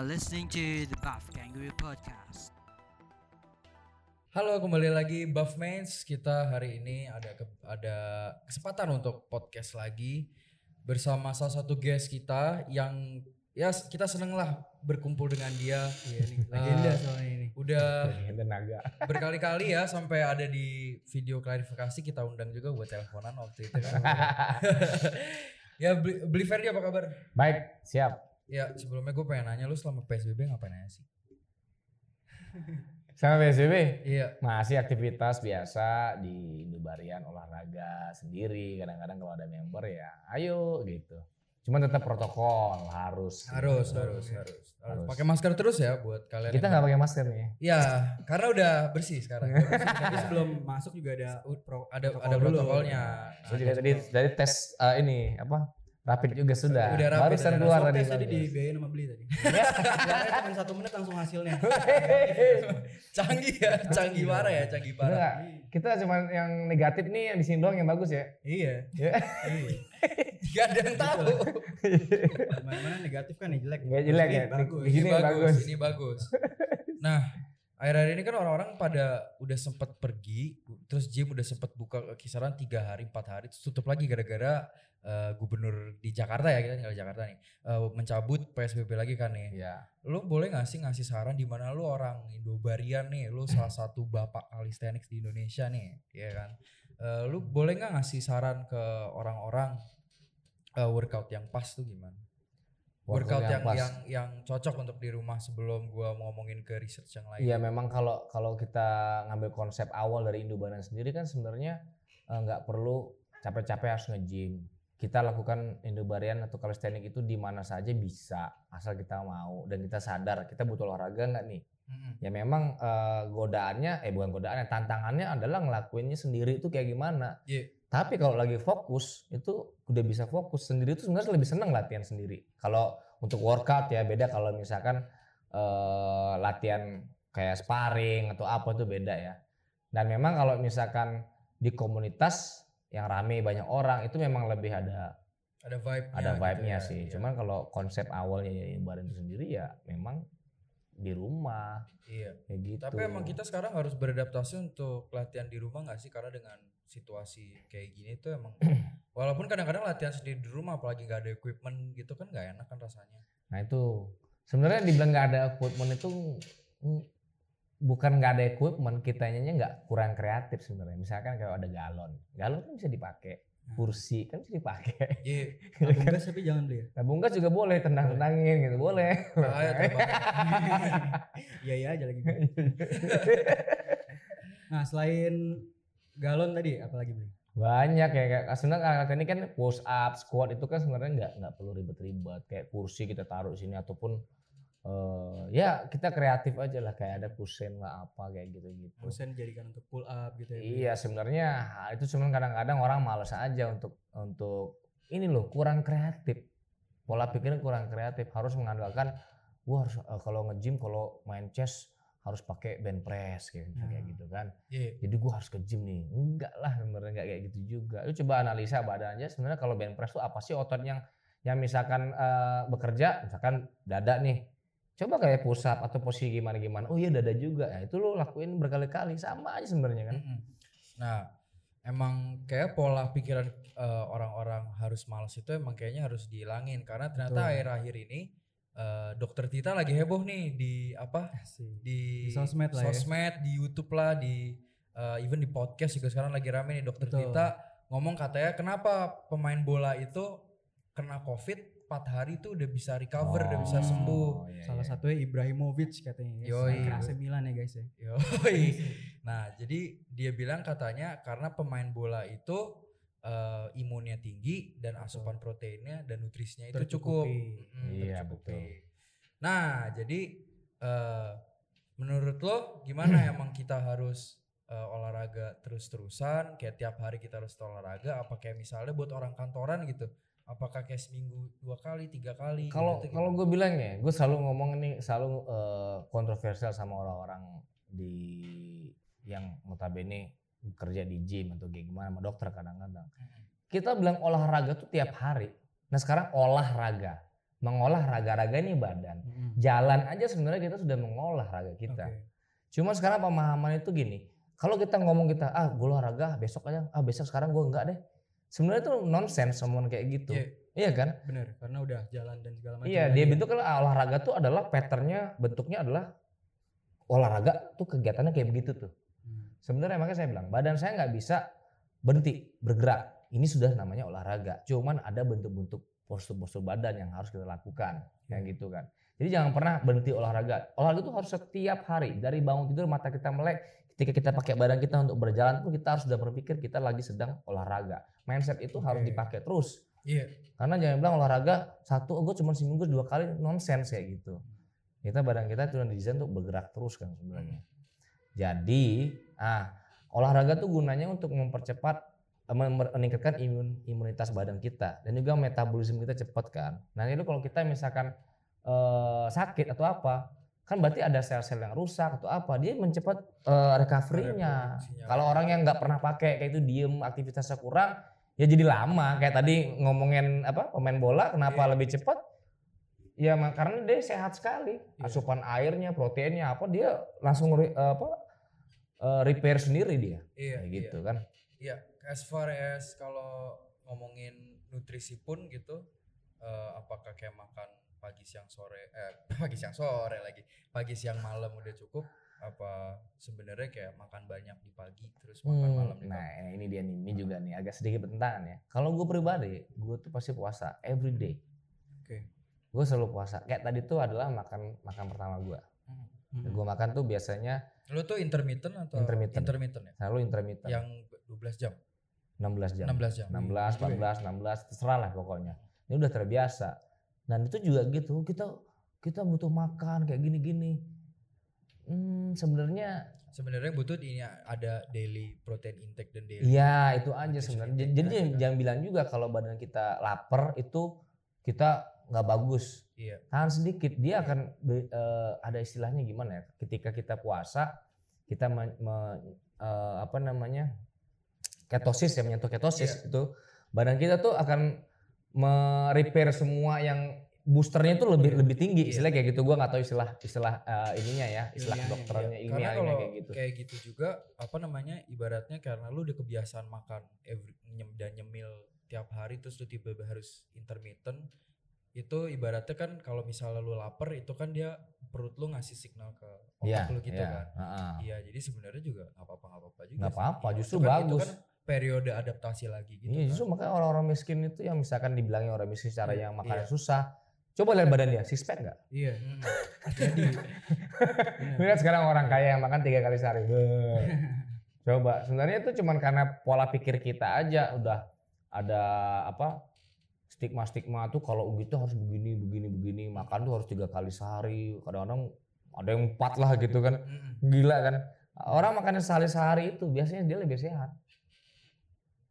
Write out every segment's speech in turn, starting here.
Are listening to the Buff Kangaroo Podcast. Halo, kembali lagi Buffmates. Kita hari ini ada ke- ada kesempatan untuk podcast lagi bersama salah satu guest kita yang ya kita seneng lah berkumpul dengan dia. Iya nih, legenda Eh, soalnya ini. Udah Legenda naga. berkali-kali ya sampai ada di video klarifikasi kita undang juga buat teleponan waktu itu kan. ya beli, beli Ferdi apa kabar? Baik, siap. Ya sebelumnya gue pengen nanya lu selama PSBB ngapain aja sih? Sama PSBB Iya. masih aktivitas biasa di Indobarian olahraga sendiri. Kadang-kadang kalau ada member ya ayo gitu. Cuman tetap protokol harus. Harus, harus, harus, harus. Harus. Pakai masker terus ya buat kalian. Kita nggak pakai masker nih. Ya, karena udah bersih sekarang. Tapi sebelum masuk juga ada pro, ada protokol ada dulu. protokolnya. Saya juga tadi dari tes eh, ini apa? Rapid juga sudah. Udah rapid, Barusan keluar tadi. tadi dibiayain sama beli tadi. Keluarnya cuma satu menit langsung hasilnya. canggih ya, canggih parah ya, canggih parah. nggak? Kita cuma yang negatif nih yang di sini doang yang bagus ya. iya. Ya. Iya. Gak ada yang tahu. Mana-mana negatif kan ya jelek. Nggak jelek Ini ya? Bagus. Di Ini sini bagus, bagus. ini bagus. Nah, akhir-akhir ini kan orang-orang pada udah sempet pergi, terus gym udah sempet buka kisaran tiga hari, empat hari, terus tutup lagi gara-gara eh, gubernur di Jakarta ya kita tinggal di Jakarta nih, eh, mencabut PSBB lagi kan nih. Ya. lu boleh gak sih ngasih saran di mana lu orang Indobarian nih, lu salah satu bapak calisthenics di Indonesia nih, ya kan? Eh, lu boleh nggak ngasih saran ke orang-orang eh, workout yang pas tuh gimana? Workout, yang pas. yang yang cocok untuk di rumah sebelum gua ngomongin ke research yang lain. Iya memang kalau kalau kita ngambil konsep awal dari Indobanan sendiri kan sebenarnya nggak perlu capek-capek harus nge-gym. Kita lakukan Indobarian atau calisthenics itu di mana saja bisa asal kita mau dan kita sadar kita butuh olahraga nggak nih. Mm-mm. Ya memang eh, godaannya eh bukan godaannya tantangannya adalah ngelakuinnya sendiri itu kayak gimana. Iya. Tapi kalau lagi fokus itu udah bisa fokus sendiri itu sebenarnya lebih senang latihan sendiri. Kalau untuk workout ya beda kalau misalkan eh, latihan kayak sparring atau apa itu beda ya. Dan memang kalau misalkan di komunitas yang rame banyak orang itu memang lebih ada Ada vibe ada vibe-nya gitu sih. ya. Cuman kalau konsep awalnya ya itu sendiri ya memang di rumah Iya. kayak gitu. Tapi emang kita sekarang harus beradaptasi untuk latihan di rumah nggak sih? Karena dengan situasi kayak gini tuh emang walaupun kadang-kadang latihan sendiri di rumah apalagi nggak ada equipment gitu kan nggak enak kan rasanya. Nah itu sebenarnya dibilang nggak ada equipment itu bukan nggak ada equipment, kitanya nggak kurang kreatif sebenarnya. Misalkan kalau ada galon, galon kan bisa dipakai, kursi kan bisa dipakai. Iya. Tabung gas tapi jangan beli ya. Tabung gas juga boleh tendang-tendangin gitu, boleh. Iya iya aja lagi. nah selain galon tadi apalagi beli? Banyak ya kayak sebenarnya kalau ini kan push up, squat itu kan sebenarnya nggak nggak perlu ribet-ribet kayak kursi kita taruh di sini ataupun eh, ya kita kreatif aja lah kayak ada kusen lah apa kayak gitu-gitu. Bosan dijadikan untuk pull up gitu ya. Iya sebenarnya itu cuma kadang-kadang orang males aja untuk untuk ini loh kurang kreatif pola pikirnya kurang kreatif harus mengandalkan gua harus eh, kalau nge-gym kalau main chest harus pakai bench press kayak gitu, kayak Hmm. gitu kan Iya. jadi gua harus ke gym nih enggak lah sebenarnya enggak kayak gitu juga lu coba analisa badannya sebenarnya kalau bench press tuh apa sih otot yang yang misalkan eh, bekerja misalkan dada nih coba kayak push up atau posisi gimana gimana oh iya dada juga ya itu lu lakuin berkali-kali sama aja sebenarnya kan. Nah, emang kayak pola pikiran eh, orang-orang harus malas itu emang kayaknya harus dihilangin karena ternyata Betul. akhir-akhir ini eh, dokter Tita lagi heboh nih di apa Asik. di, Di sosmed lah ya. sosmed, di YouTube lah, di eh, even di podcast juga sekarang lagi rame nih dokter Betul. Tita ngomong katanya kenapa pemain bola itu kena COVID 4 hari itu udah bisa recover, udah bisa Oh, sembuh. iya, Salah iya. satunya Ibrahimovic katanya. ya. Yoi. AC Milan ya guys ya. Yoi. Nah, jadi dia bilang katanya karena pemain bola itu eh, imunnya tinggi dan asupan proteinnya dan nutrisinya itu cukup. Mm, Iya, betul. Nah, jadi eh, menurut lo gimana emang kita harus eh, olahraga terus-terusan kayak tiap hari kita harus olahraga apa kayak misalnya buat orang kantoran gitu apakah kayak seminggu dua kali tiga kali Kalau gitu, kalau gimana? gue bilang ya, gue selalu ngomong ini selalu eh, kontroversial sama orang-orang di yang notabene kerja di gym atau kayak gimana sama dokter kadang-kadang. Kita bilang olahraga tuh tiap hari. Nah sekarang olahraga. mengolah raga-raga ini badan. Jalan aja sebenarnya kita sudah mengolah raga kita. Oke. Cuma sekarang pemahaman itu gini, kalau kita ngomong kita ah gue olahraga besok aja, ah besok sekarang gue enggak deh. Sebenarnya itu nonsens omongan kayak gitu. Iya. Iya kan? Bener, karena udah jalan dan segala macam. Iya, dia bentuk kalau olahraga tuh adalah patternnya, bentuknya adalah olahraga tuh kegiatannya kayak begitu tuh. Hmm. Sebenarnya makanya saya bilang badan saya nggak bisa berhenti bergerak. Ini sudah namanya olahraga. Cuman ada bentuk-bentuk postur-postur badan yang harus kita lakukan, kayak gitu kan. Jadi jangan pernah berhenti olahraga. Olahraga itu harus setiap hari dari bangun tidur mata kita melek. Ketika kita pakai badan kita untuk berjalan pun kita harus sudah berpikir kita lagi sedang olahraga. Mindset itu harus Oke. dipakai terus. Iya. Karena jangan bilang olahraga satu, oh, gue cuma seminggu dua kali nonsens kayak gitu. Kita badan kita itu didesain untuk bergerak terus kan sebenarnya. Jadi, ah olahraga tuh gunanya untuk mempercepat eh, meningkatkan imun imunitas badan kita dan juga metabolisme kita cepat kan. Nah itu kalau kita misalkan eh, sakit atau apa, kan berarti ada sel-sel yang rusak atau apa, dia mencepat eh, recovery-nya. Kalau orang yang nggak pernah pakai kayak itu diem aktivitasnya kurang, ya jadi lama. Kayak tadi ngomongin apa pemain bola, kenapa Iya. lebih cepat? Ya karena dia sehat sekali, Iya. asupan airnya, proteinnya apa dia langsung re- apa eh, repair sendiri dia, Iya, kayak iya. gitu kan. Iya, as far as kalau ngomongin nutrisi pun gitu, eh, apakah kayak makan pagi siang sore, eh pagi siang sore lagi, pagi siang malam udah cukup? Apa sebenarnya kayak makan banyak di pagi terus makan Hmm, malam di nah ini dia nih, ini juga nih agak sedikit bertentangan ya. Kalau gue pribadi, gue tuh pasti puasa every day. Oke. Gue selalu puasa. Kayak tadi tuh adalah makan makan pertama gue. Hmm. Gue makan tuh biasanya Lu tuh intermittent atau Intermittent. intermittent ya? selalu intermittent. Yang 12 jam, 16 jam. 16 jam. 16, 14, 16, terserah lah pokoknya. Ini udah terbiasa. Dan itu juga gitu, kita kita butuh makan kayak gini-gini. Hmm, sebenarnya Sebenarnya butuh ini ada daily protein intake dan daily. iya itu aja sebenarnya. Jadi kan jangan bilang juga kalau badan kita lapar itu kita nggak bagus. Iya. Tahan sedikit, dia akan be- eh, ada istilahnya gimana ya? Ketika kita puasa, kita me- me- eh, apa namanya ketosis ya menyentuh ketosis itu badan kita tuh akan me-repair semua yang boosternya itu lebih lebih tinggi Iya. istilah kayak gitu gua nggak tahu istilah istilah eh, ininya ya istilah Ilmiahnya, dokternya Karena ilmiahnya kayak gitu kayak gitu juga apa namanya ibaratnya karena lu udah kebiasaan makan every, nyem, dan nyemil tiap hari terus lu tiba-tiba harus intermittent itu ibaratnya kan kalau misalnya lu lapar itu kan dia perut lu ngasih signal ke otak Iya, lu gitu iya, kan. Iya, jadi sebenarnya juga apa-apa nggak apa-apa juga. Nggak sih. apa-apa, Iya, justru kan- bagus. Itu kan periode adaptasi lagi gitu. Iya kan. justru makanya orang-orang miskin itu yang misalkan dibilangnya orang miskin secara Iya, yang makannya iya. susah. Coba lihat badan dia, six pack nggak? Iya. Jadi Lihat sekarang orang kaya yang makan tiga kali sehari. Coba, sebenarnya itu cuman karena pola pikir kita aja udah ada apa stigma-stigma tuh kalau gitu harus begini begini begini makan tuh harus tiga kali sehari kadang-kadang ada yang empat lah gitu kan gila kan orang makannya sehari sehari itu biasanya dia lebih sehat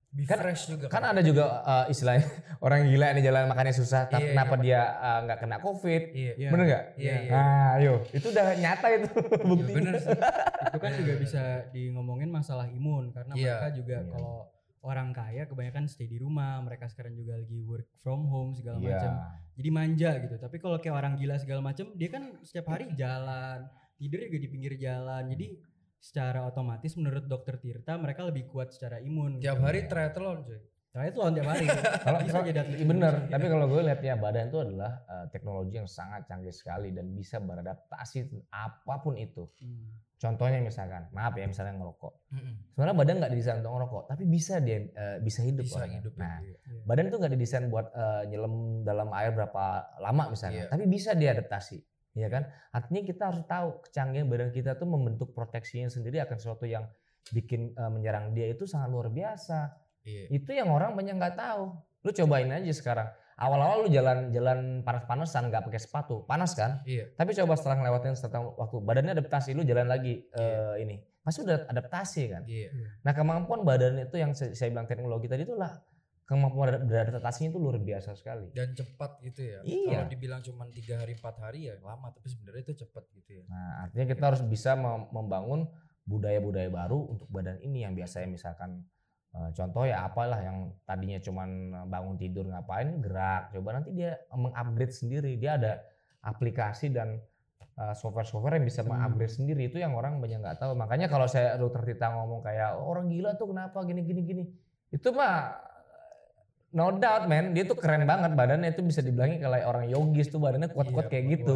Be Kan- fresh juga kan ada juga uh, istilahnya orang gila nih jalan makannya susah tapi Iya, kenapa iya. dia uh, nggak kena covid Iya. Iya. bener nggak Iya, iya. nah ayo itu udah nyata itu Iya, buktinya bener sih. itu kan juga bisa di ngomongin masalah imun karena Iya. mereka juga Iya. kalau orang kaya kebanyakan stay di rumah, mereka sekarang juga lagi work from home segala Iya. macam. Jadi manja gitu. Tapi kalau kayak orang gila segala macam, dia kan setiap hari jalan, tidur juga di pinggir jalan. Jadi secara otomatis menurut dokter Tirta mereka lebih kuat secara imun. Tiap gitu. hari triathlon coy. Triathlon tiap hari. Kalau Bisa jadi atlet iya bener, tapi kalau gue lihat ya badan itu adalah uh, teknologi yang sangat canggih sekali dan bisa beradaptasi apa pun itu. Hmm. Contohnya misalkan, maaf ya misalnya ngerokok. Mm-mm. Sebenarnya badan nggak didesain untuk ngerokok, tapi bisa dia uh, bisa hidup Bisa orangnya. hidup ya. Nah, Iya. badan tuh nggak didesain buat uh, nyelam dalam air berapa lama misalnya, Iya. tapi bisa diadaptasi, ya kan? Artinya kita harus tahu kecanggihan badan kita tuh membentuk proteksinya sendiri akan sesuatu yang bikin uh, menyerang dia itu sangat luar biasa. Iya. Itu yang orang banyak nggak tahu. Lu cobain aja sekarang. Awal-awal lu jalan-jalan panas-panasan nggak pakai sepatu, panas kan? Iya. Tapi coba setelah ngelewatin setengah waktu, badannya adaptasi, lu jalan lagi Iya. eh, ini. Pasti udah adaptasi kan. Iya. Nah kemampuan badan itu yang saya, saya bilang teknologi tadi itulah kemampuan ber- beradaptasinya itu luar biasa sekali. Dan cepat gitu ya. Iya. Kalau dibilang cuma tiga hari empat hari ya lama, tapi sebenarnya itu cepat gitu ya. Nah artinya kita harus bisa mem- membangun budaya-budaya baru untuk badan ini yang biasanya misalkan Eh, contoh ya apalah yang tadinya cuman bangun tidur ngapain gerak coba nanti dia mengupgrade sendiri dia ada aplikasi dan uh, software-software yang bisa Hmm. mengupgrade sendiri itu yang orang banyak nggak tahu makanya kalau saya dokter Tita ngomong kayak "Oh, orang gila tuh kenapa gini gini gini itu mah no doubt man dia tuh keren banget badannya itu bisa dibilangin kayak orang yogis tuh badannya kuat-kuat Iya, kayak kuat-kuat. gitu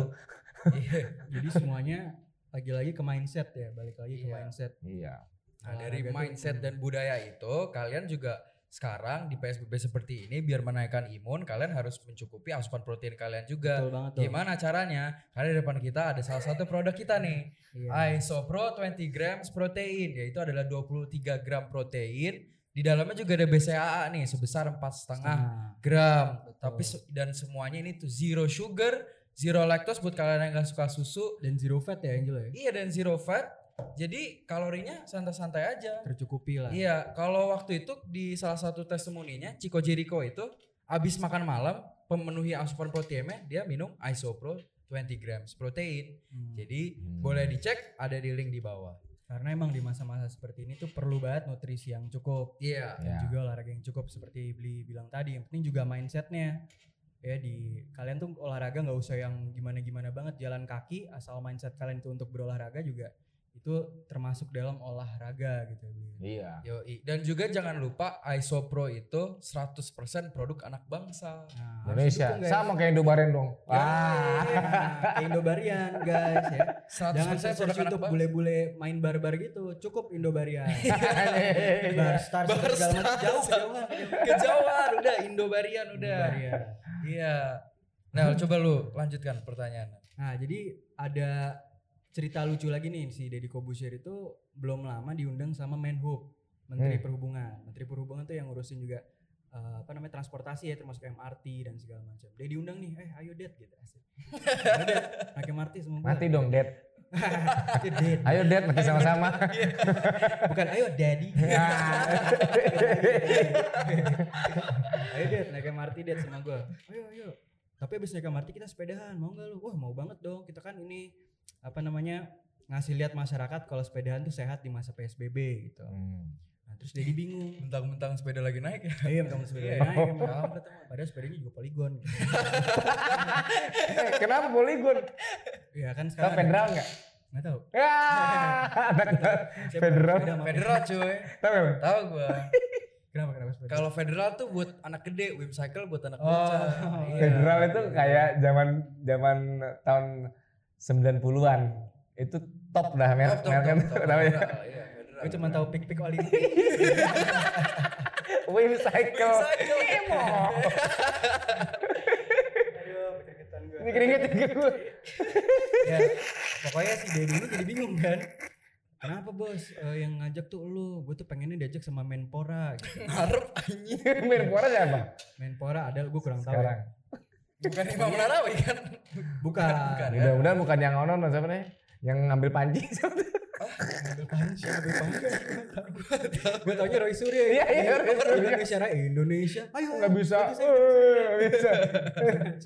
Iya. Jadi semuanya lagi-lagi ke mindset ya, balik lagi ke Iya. mindset. iya Nah, dari Olahraga tuh, mindset hmm. dan budaya itu kalian juga sekarang di PSBB seperti ini biar menaikkan imun kalian harus mencukupi asupan protein kalian juga. Betul banget. Gimana caranya? Karena di depan kita ada salah satu produk kita nih. Iya. Isopro 20 grams protein yaitu adalah 23 gram protein. Di dalamnya juga ada BCAA nih sebesar 4,5 Setengah. gram. Betul. Tapi dan semuanya ini tuh zero sugar, zero lactose buat kalian yang gak suka susu. dan zero fat ya Angel ya. Iya dan zero fat. Jadi kalorinya santai-santai aja. Tercukupi lah. Iya, kalau waktu itu di salah satu testimoninya Chico Jericho itu habis makan malam pemenuhi asupan proteinnya dia minum Isopro 20 grams protein. Hmm. Jadi Hmm. boleh dicek ada di link di bawah. Karena emang di masa-masa seperti ini tuh perlu banget nutrisi yang cukup Iya. dan Ya. juga olahraga yang cukup seperti Bli bilang tadi. Yang penting juga mindsetnya. Ya di kalian tuh olahraga nggak usah yang gimana-gimana banget jalan kaki asal mindset kalian itu untuk berolahraga juga itu termasuk dalam olahraga gitu Bli. iya Yoi. Dan juga jangan lupa Isopro itu 100% produk anak bangsa. Nah, Indonesia dukung, sama kayak Indobaren dong Ya, ah kayak Indobarian guys ya. 100% Jangan produk anak bangsa. bule-bule main bar-bar gitu. Cukup Indobarian. Iya. bar star Bar segala macam Star. jauh kejauhan. Kejauhan udah Indobarian udah. Indobarian. Iya. Nah, coba lu lanjutkan pertanyaan. Nah, jadi ada cerita lucu lagi nih si Deddy Kobusier itu belum lama diundang sama Menhub, Menteri Hmm. Perhubungan. Menteri Perhubungan tuh yang ngurusin juga eh, apa namanya transportasi ya termasuk MRT dan segala macam. Dia diundang nih, eh ayo Dad gitu. Asik. Ayo naik MRT semua. mati dong Itu Dad. ayo Dad mati sama-sama Bukan ayo Daddy. Ya. ayo Dad, naik MRT Dad sama gue. Ayo ayo. Tapi abis naik MRT kita sepedahan, mau nggak lu? Wah mau banget dong. Kita kan ini apa namanya ngasih lihat masyarakat kalau sepedahan tuh sehat di masa PSBB gitu. Hmm. Nah terus Daddy bingung. Mentang-mentang sepeda lagi naik ya. Iya, mentang sepeda Iya, naik emang. Padahal sepedanya juga poligon. Gitu. Eh, kenapa poligon Iya kan Tahu sekarang. federal nggak Nggak tahu. ya Federal. Federal cuy. tahu nggak? Tahu gua. Kenapa kenapa sepeda? Kalau federal tuh buat anak gede, whip cycle buat anak Oh, bocah. Iya. federal itu kayak zaman zaman tahun 90-an itu top dah merek merek top. namanya Federal, iya. Gue cuma tahu pik-pik Olimpik. wheel cycle Cycle. Emo. Aduh, keringetan gue. ini gue ya pokoknya si Dedi ini jadi bingung kan kenapa bos Eh, yang ngajak tuh lu gue tuh pengennya diajak sama Menpora gitu. Ngarep anjing. main bola siapa Menpora ada gue kurang tahu sekarang ya. Bukan Imam Narawi kan? bukan. Bukan. ya? mudah-mudahan bukan yang onon siapa nih yang ngambil panci Ambil panci ambil panci gue taunya Roy Surya. Iya, iya. Indonesia Indonesia. Ayo nggak bisa. nggak bisa.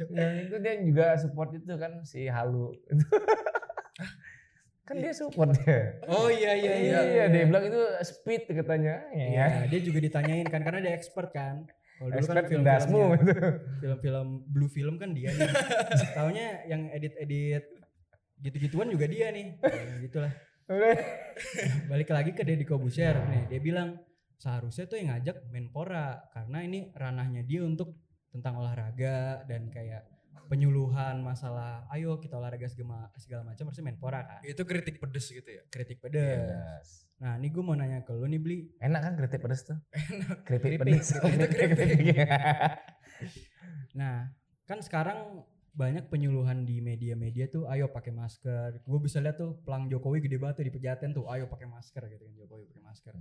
yang itu dia juga support itu kan si Halu. Itu kan dia support dia. Oh iya iya iya. Iya dia bilang itu speed katanya. Iya, ya dia juga ditanyain kan karena dia expert kan. Kalau dulu kan expert dasmu itu film-film blue film kan dia nih. Taunya yang edit-edit gitu-gituan juga dia nih. Ya, gitulah. Balik lagi ke Deddy Kobusier nih, dia bilang seharusnya tuh yang ngajak Menpora karena ini ranahnya dia untuk tentang olahraga dan kayak penyuluhan masalah ayo kita olahraga segala, segala macam harusnya Menpora kan Itu kritik pedes gitu ya. kritik pedes nah ini gue mau nanya ke lu nih Bli enak kan kritik pedes tuh kritik Keripik, pedes keripik. kritik Nah, kan sekarang banyak penyuluhan di media-media tuh, ayo pakai masker. Gue bisa lihat tuh pelang Jokowi gede banget tuh di pejaten tuh, ayo pakai masker gitu kan Jokowi pakai masker.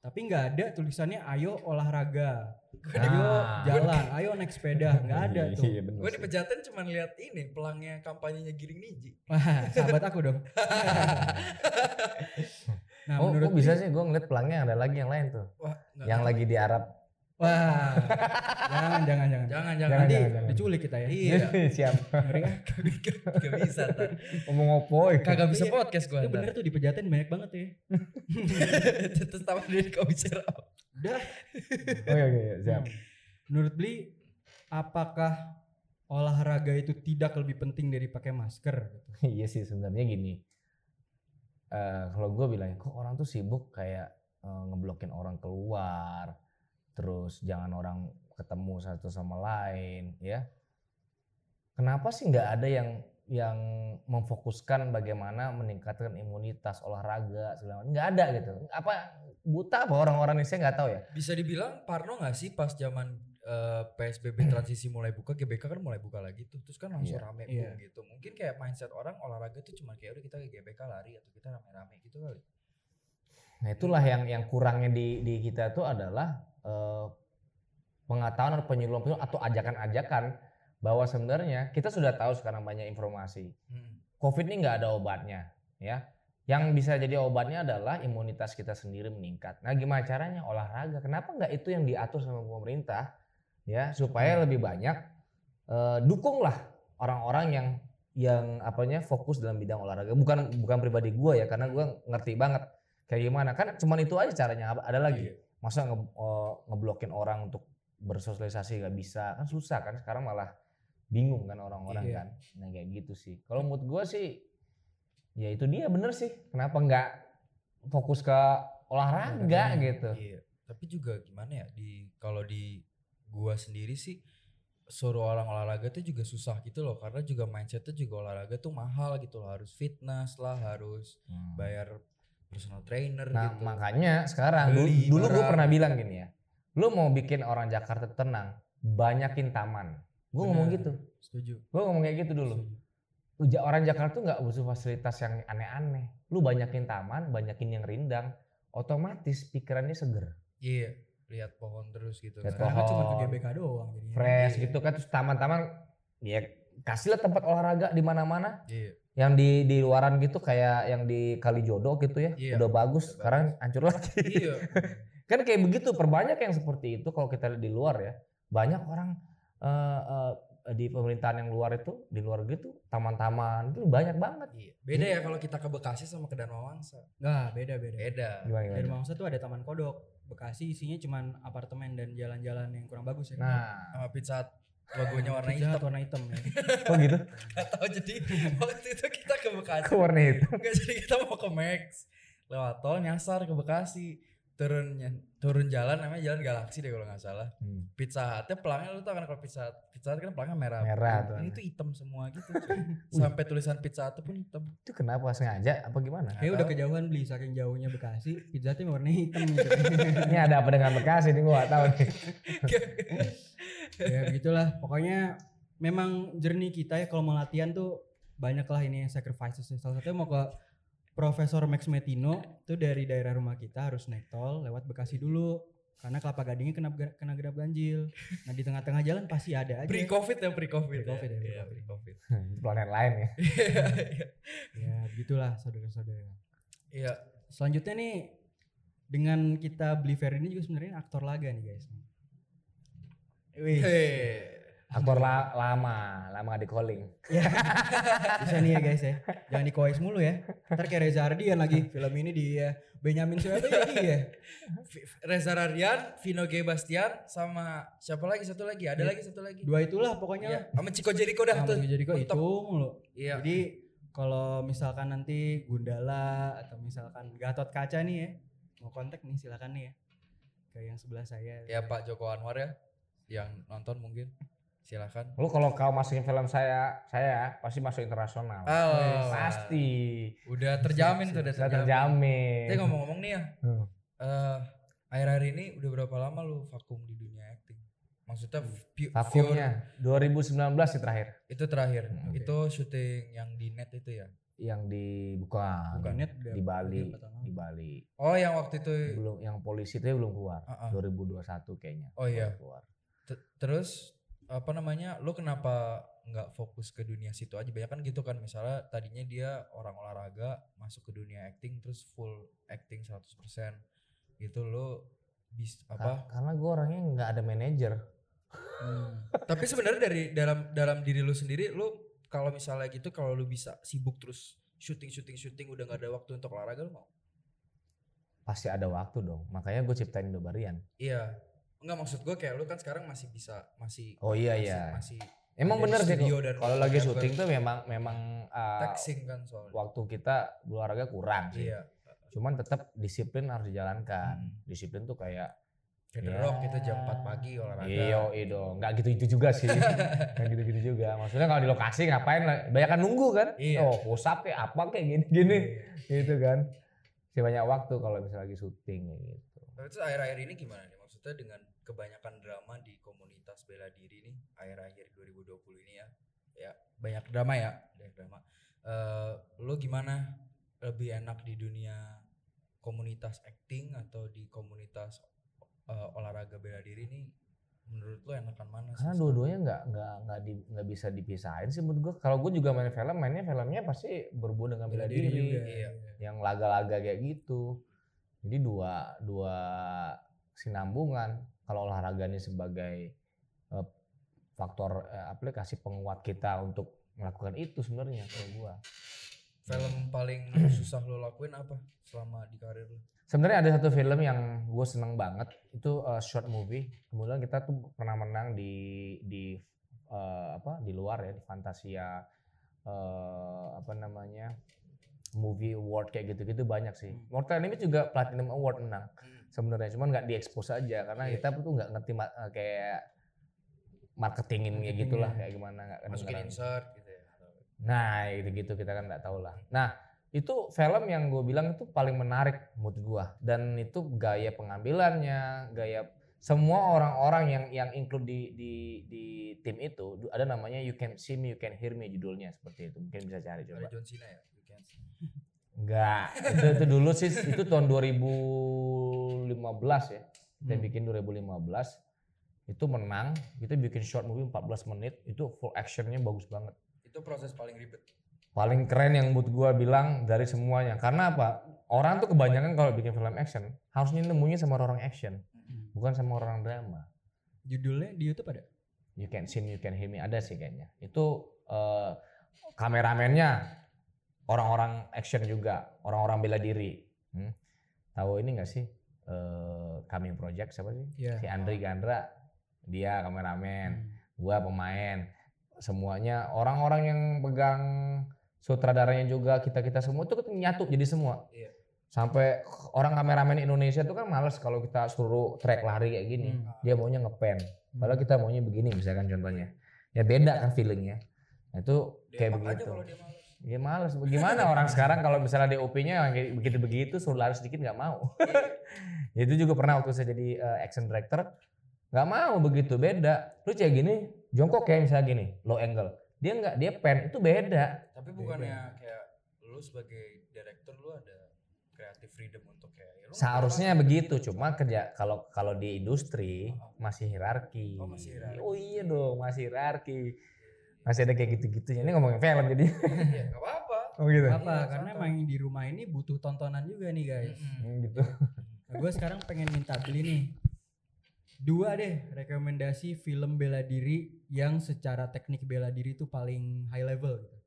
Tapi nggak ada tulisannya ayo olahraga, ayo Ah. jalan, ayo naik sepeda, nggak ada tuh. iya bener Gue di pejaten cuma lihat ini pelangnya kampanyenya Giring Niji. Wah, sahabat aku dong. nah, oh menurut kok bisa sih gue ngeliat pelangnya ada lagi yang lain tuh Wah, yang lagi di Arab Wah, jangan, jangan, jangan. Jangan, Jangan, jangan. Nanti jangan, jangan. diculik kita ya. Iya. siap Ngeri ah. Gak bisa tar. ngomong opo ya? Kagak bisa Iya, podcast gue Itu bener tuh di pejaten banyak banget ya. Terus tahu dari kau bicara? Udah. Oke oke siap. Hmm. Menurut Bli, apakah olahraga itu tidak lebih penting dari pakai masker? Gitu? iya sih sebenarnya gini. Eh kalau gue bilang kok orang tuh sibuk kayak eh, ngeblokin orang keluar, terus jangan orang ketemu satu sama lain, ya. Kenapa sih nggak ada yang yang memfokuskan bagaimana meningkatkan imunitas olahraga segala? Nggak ada gitu. Apa buta apa orang-orang saya nggak tahu ya. Bisa dibilang Parno nggak sih pas zaman eh, PSBB transisi mulai buka, GBK kan mulai buka lagi tuh, terus kan langsung Iya, rame iya. boom gitu. Mungkin kayak mindset orang olahraga tuh cuma kayak udah kita ke GBK lari atau kita rame-rame gitu kali. Nah itulah yang yang kurangnya di di kita itu adalah eh, pengetahuan atau penyuluhan atau ajakan-ajakan bahwa sebenarnya kita sudah tahu sekarang banyak informasi. Hmm. COVID ini nggak ada obatnya, ya. Yang bisa jadi obatnya adalah imunitas kita sendiri meningkat. Nah, gimana caranya? Olahraga. Kenapa nggak itu yang diatur sama pemerintah, ya, supaya lebih banyak eh, dukunglah orang-orang yang yang apanya fokus dalam bidang olahraga. Bukan bukan pribadi gue ya, karena gue ngerti banget kayak gimana. Kan cuman itu aja caranya. Ada lagi. Iya. Masa nge, eh, ngeblokin orang untuk bersosialisasi nggak bisa kan susah kan sekarang malah bingung kan orang-orang Iya. kan nah kayak gitu sih kalau menurut gue sih ya itu dia bener sih kenapa nggak fokus ke olahraga gitu Iya. Tapi juga gimana ya di kalau di gua sendiri sih suruh orang olahraga tuh juga susah gitu loh karena juga mindsetnya juga olahraga tuh mahal gitu loh harus fitness lah harus Hmm. bayar personal trainer nah gitu. makanya sekarang dulu, Beli dulu gue barang. pernah bilang gini ya lu mau bikin orang Jakarta tenang banyakin taman gue ngomong gitu Setuju. gue ngomong kayak gitu dulu Setuju. Orang Jakarta tuh nggak butuh fasilitas yang aneh-aneh lu banyakin taman banyakin yang rindang otomatis pikirannya seger Iya, lihat pohon terus gitu Lihat kan. Kan cuma ke Pohon. GBK doang jadinya. fresh Iya. gitu kan terus taman-taman ya kasihlah tempat olahraga di mana-mana Iya. yang di di luaran gitu kayak yang di Kalijodo gitu ya Iya, udah bagus udah sekarang hancur lagi iya. kan kayak begitu perbanyak yang seperti itu kalau kita lihat di luar ya banyak orang eh, eh, di pemerintahan yang luar itu di luar gitu taman-taman itu banyak banget Iya. Beda ya kalau kita ke Bekasi sama ke Dharma Wangsa. Enggak, beda beda. Beda. gimana, gimana? Mangsa tuh ada Taman Kodok. Bekasi isinya cuman apartemen dan jalan-jalan yang kurang bagus ya. nah Sama pizza logonya warna Pizza hitam. warna hitam ya. kok gitu Gak tahu jadi waktu itu kita ke Bekasi. kok warna itu Enggak jadi kita mau ke Max. Lewat tol nyasar ke Bekasi. Turun turun jalan namanya jalan Galaksi deh kalau nggak salah. Hmm. Pizza Hutnya pelangnya lu tau kan kalau Pizza Pizza Hut kan pelangnya merah. Merah tuh. Ini tuh hitam semua gitu. Sampai tulisan Pizza Hut pun hitam. itu kenapa sengaja apa gimana Kayak udah kejauhan beli saking jauhnya Bekasi, pizza Hutnya warna hitam gitu. ini ada apa dengan Bekasi ini gua gak tahu nih ya begitulah. Pokoknya memang jernih kita ya kalau mau latihan tuh banyak lah ini sacrifices. Salah satunya mau ke Profesor Max Metino tuh dari daerah rumah kita harus naik tol lewat Bekasi dulu karena kelapa gadingnya kena kena genap ganjil. Nah di tengah-tengah jalan pasti ada aja. Pre Covid ya pre Covid. Pre-Covid ya, Iya pre-Covid. pre Covid. planet lain ya Ya begitulah saudara-saudara. Iya. Selanjutnya nih dengan kita beli fair ini juga sebenarnya aktor laga nih guys. Wih, Hei. Aktor la- lama lama di calling bisa nih ya guys ya. Jangan di kois mulu ya. Ntar kayak Reza Ardian lagi film ini di ya. Benyamin Sueb ya dia. V- Reza Radian, Vino G Bastian sama siapa lagi satu lagi? Ada Iya. lagi satu lagi. Dua itulah pokoknya. Iya. Sama Chico Jericho dah tuh. kok Mentok. itu mulu. Iya. Jadi kalau misalkan nanti Gundala atau misalkan Gatot Kaca nih ya, mau kontak nih silakan nih ya. Ke yang sebelah saya. Ya Pak Joko Anwar ya yang nonton mungkin silakan. lu kalau kau masukin film saya saya pasti masuk internasional Oh, pasti Udah terjamin tuh udah sudah terjamin. terjamin Tapi ngomong-ngomong nih ya, Hmm. eh akhir-akhir ini udah berapa lama lu vakum di dunia acting? Maksudnya vakumnya 2019 sih terakhir itu terakhir. Hmm. Itu syuting yang di net itu ya. yang di bukan, Bukan net di Bali di Bali Oh, yang waktu itu belum yang polisi itu belum keluar Ah, ah. 2021 kayaknya Oh, iya. keluar T- terus apa namanya? Lu kenapa nggak fokus ke dunia situ aja? Banyak kan gitu kan misalnya tadinya dia orang olahraga masuk ke dunia acting terus full acting 100% gitu lu bis Ka- apa? karena gue orangnya nggak ada manajer Hmm. Tapi sebenarnya dari dalam dalam diri lu sendiri lu kalau misalnya gitu kalau lu bisa sibuk terus syuting syuting syuting udah nggak ada waktu untuk olahraga lu mau? pasti ada waktu dong. Makanya gue ciptain Indobarian. Iya. Enggak maksud gue kayak lu kan sekarang masih bisa masih Oh iya masih, iya. masih Emang bener sih kalau lagi syuting tuh memang memang uh, texting kan soalnya. waktu kita olahraga kurang sih. Iya. Cuman tetap disiplin harus dijalankan. Hmm. Disiplin tuh kayak Kayak Ya. Rock kita jam 4 pagi olahraga. iyo iyo nggak gitu itu juga sih, nggak gitu gitu juga. Maksudnya kalau di lokasi ngapain? lah? Banyak kan nunggu kan? Iya. Oh push up kayak apa kayak gini gini, gitu kan. Si banyak waktu kalau misalnya lagi syuting kayak gitu. Tapi terus akhir-akhir ini gimana nih? Maksudnya dengan kebanyakan drama di komunitas bela diri nih akhir-akhir 2020 ini ya. Ya, banyak drama ya, banyak drama. Eh lu gimana lebih enak di dunia komunitas acting atau di komunitas eh, olahraga bela diri nih menurut lu enakan mana sih? Karena dua-duanya nggak nggak nggak di, bisa dipisahin sih menurut gue. Kalau gue juga main film, mainnya filmnya pasti berhubung dengan bela diri, juga. Iya. yang laga-laga kayak gitu. Jadi dua dua sinambungan. Kalau olahraga ini sebagai eh, faktor eh, aplikasi penguat kita untuk melakukan itu sebenarnya kalau gua. Film paling susah lo lakuin apa selama di karir lu? Sebenarnya ada satu film yang gue seneng banget itu eh, short movie. Kemudian kita tuh pernah menang di di eh, apa di luar ya di Fantasia eh, apa namanya movie award kayak gitu-gitu banyak sih. Hmm. Mortal Enemy juga Platinum Award menang sebenarnya, cuman nggak diekspos aja karena Iya. kita tuh nggak ngerti ma- eh, kayak marketingin kayak gitulah kayak gimana nggak Masukin insert gitu ya. Nah, gitu-gitu kita kan nggak tahu lah. Nah, itu film yang gue bilang itu paling menarik mood gua dan itu gaya pengambilannya, gaya semua orang-orang yang yang include di di di tim itu ada namanya You Can See Me, You Can Hear Me judulnya seperti itu. Mungkin bisa cari coba. John Cena ya, you can see. Enggak, itu, itu dulu sih itu tahun 2015 ya. Kita Hmm. bikin 2015 itu menang, kita bikin short movie 14 menit, itu full actionnya bagus banget Itu proses paling ribet. paling keren yang mood gua bilang dari semuanya. Karena apa? Orang tuh kebanyakan kalau bikin film action harusnya nemunya sama orang action, Hmm. bukan sama orang drama. Judulnya di YouTube ada? You can see me, you can hear me ada sih kayaknya. Itu eh, kameramennya orang-orang action juga, orang-orang bela diri. Hmm. Tahu ini gak sih? Eh, Coming Project siapa sih? Iya. Si Andri Gandra, dia kameramen gua pemain semuanya orang-orang yang pegang sutradaranya juga kita kita semua tuh nyatu jadi semua Iya. sampai orang kameramen Indonesia tuh kan males kalau kita suruh track lari kayak gini Hmm. dia maunya ngepen padahal kita maunya begini misalkan contohnya ya beda kan feelingnya nah, itu kayak begitu. Ya males. Gimana orang sekarang kalau misalnya DOP-nya begitu-begitu suruh lari sedikit nggak mau. Itu juga pernah waktu saya jadi uh, action director. Nggak mau begitu beda. Lu kayak gini jongkok kayak misalnya gini low angle. Dia nggak dia pen itu beda. Tapi bukannya kayak lu sebagai director lu ada creative freedom untuk kayak ya lu seharusnya begitu cuma kerja kalau kalau di industri masih hierarki. Oh, masih hierarki. oh iya dong masih hierarki masih ada kayak gitu-gitunya ini ngomongin film jadi Iya, nggak apa-apa. oh gitu Apa? Iya, Karena emang di rumah ini butuh tontonan juga nih guys. Hmm, gitu Nah, gue sekarang pengen minta beli nih dua deh rekomendasi film bela diri yang secara teknik bela diri itu paling high level gitu.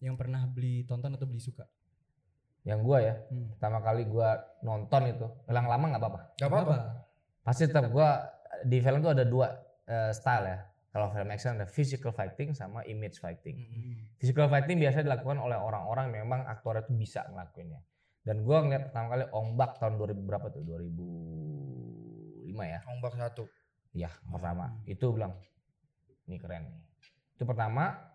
Yang pernah beli tonton atau beli suka. yang gua ya Hmm. pertama kali gua nonton itu hilang lama nggak apa-apa Nggak apa-apa. pasti tetap gua di film tuh ada dua eh, style ya kalau film action ada physical fighting sama image fighting Mm-mm. physical fighting biasa dilakukan oleh orang-orang yang memang aktornya tuh bisa ngelakuinnya dan gua ngeliat pertama kali Ongbak tahun 2000 berapa tuh 2005 ya Ombak satu. ya pertama Hmm. itu bilang ini keren nih itu pertama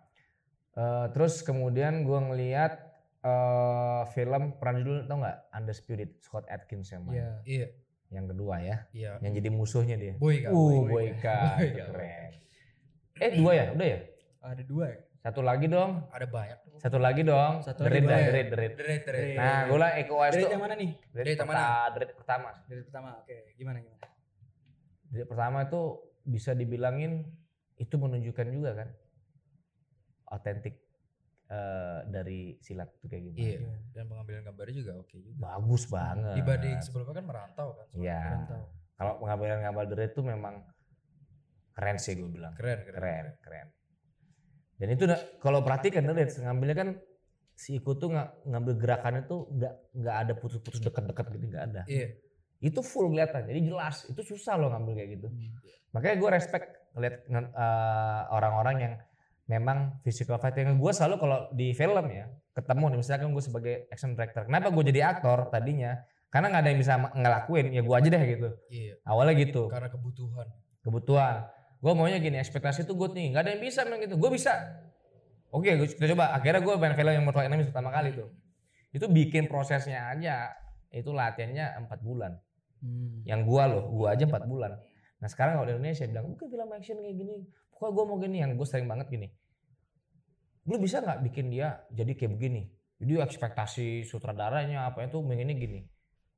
Eh, terus kemudian gua ngeliat eh, film pernah judul tau nggak Undisputed Scott Adkins yang main Iya. Iya, yang kedua ya iya. yang jadi musuhnya dia Boy kan. uh Boy. Boyka Boyka. itu keren eh dua ya udah ya Ada dua ya? satu lagi dong Ada banyak. satu lagi dong Satu lagi dah boleh. Derit Derit Deret, deret. nah gue lah Eko Wise Dari tuh yang mana nih? Derit yang pertama Derit pertama Dari pertama. Oke, gimana gimana? Derit pertama itu bisa dibilangin itu menunjukkan juga kan otentik eh, dari silat itu kayak gimana Iya. Dan pengambilan gambarnya juga oke juga. bagus banget Dibanding sebelumnya kan merantau kan. Iya. Kalau pengambilan gambar Derit itu memang keren sih gue bilang Keren, keren. keren keren dan itu kalau perhatikan Derit ngambilnya kan si Iko tuh nggak ngambil gerakannya tuh nggak nggak ada putus-putus deket-deket gitu nggak ada. Iya. Itu full kelihatan. Jadi jelas itu susah loh ngambil kayak gitu. Hmm. Makanya gue respect ngeliat nge- eh, orang-orang yang memang physical fighting. Gue selalu kalau di film ya ketemu nih misalkan gue sebagai action director. Kenapa gue jadi aktor tadinya? Karena nggak ada yang bisa ngelakuin ya gue aja deh gitu. Iya. Awalnya gitu Karena kebutuhan. kebutuhan. Gue maunya gini ekspektasi tuh gue nih nggak ada yang bisa bilang gitu. Gue bisa. Oke gua- kita coba. Akhirnya gue main film yang Mortal Enemies pertama kali tuh. Itu bikin prosesnya aja itu latihannya empat bulan. Hmm. Yang gua loh, gua aja 4 bulan. Nah sekarang kalau di Indonesia bilang, bukan film action kayak gini. Pokoknya gua mau gini, yang gue sering banget gini. Lu bisa nggak bikin dia jadi kayak begini? Jadi ekspektasi sutradaranya apa itu pengennya gini.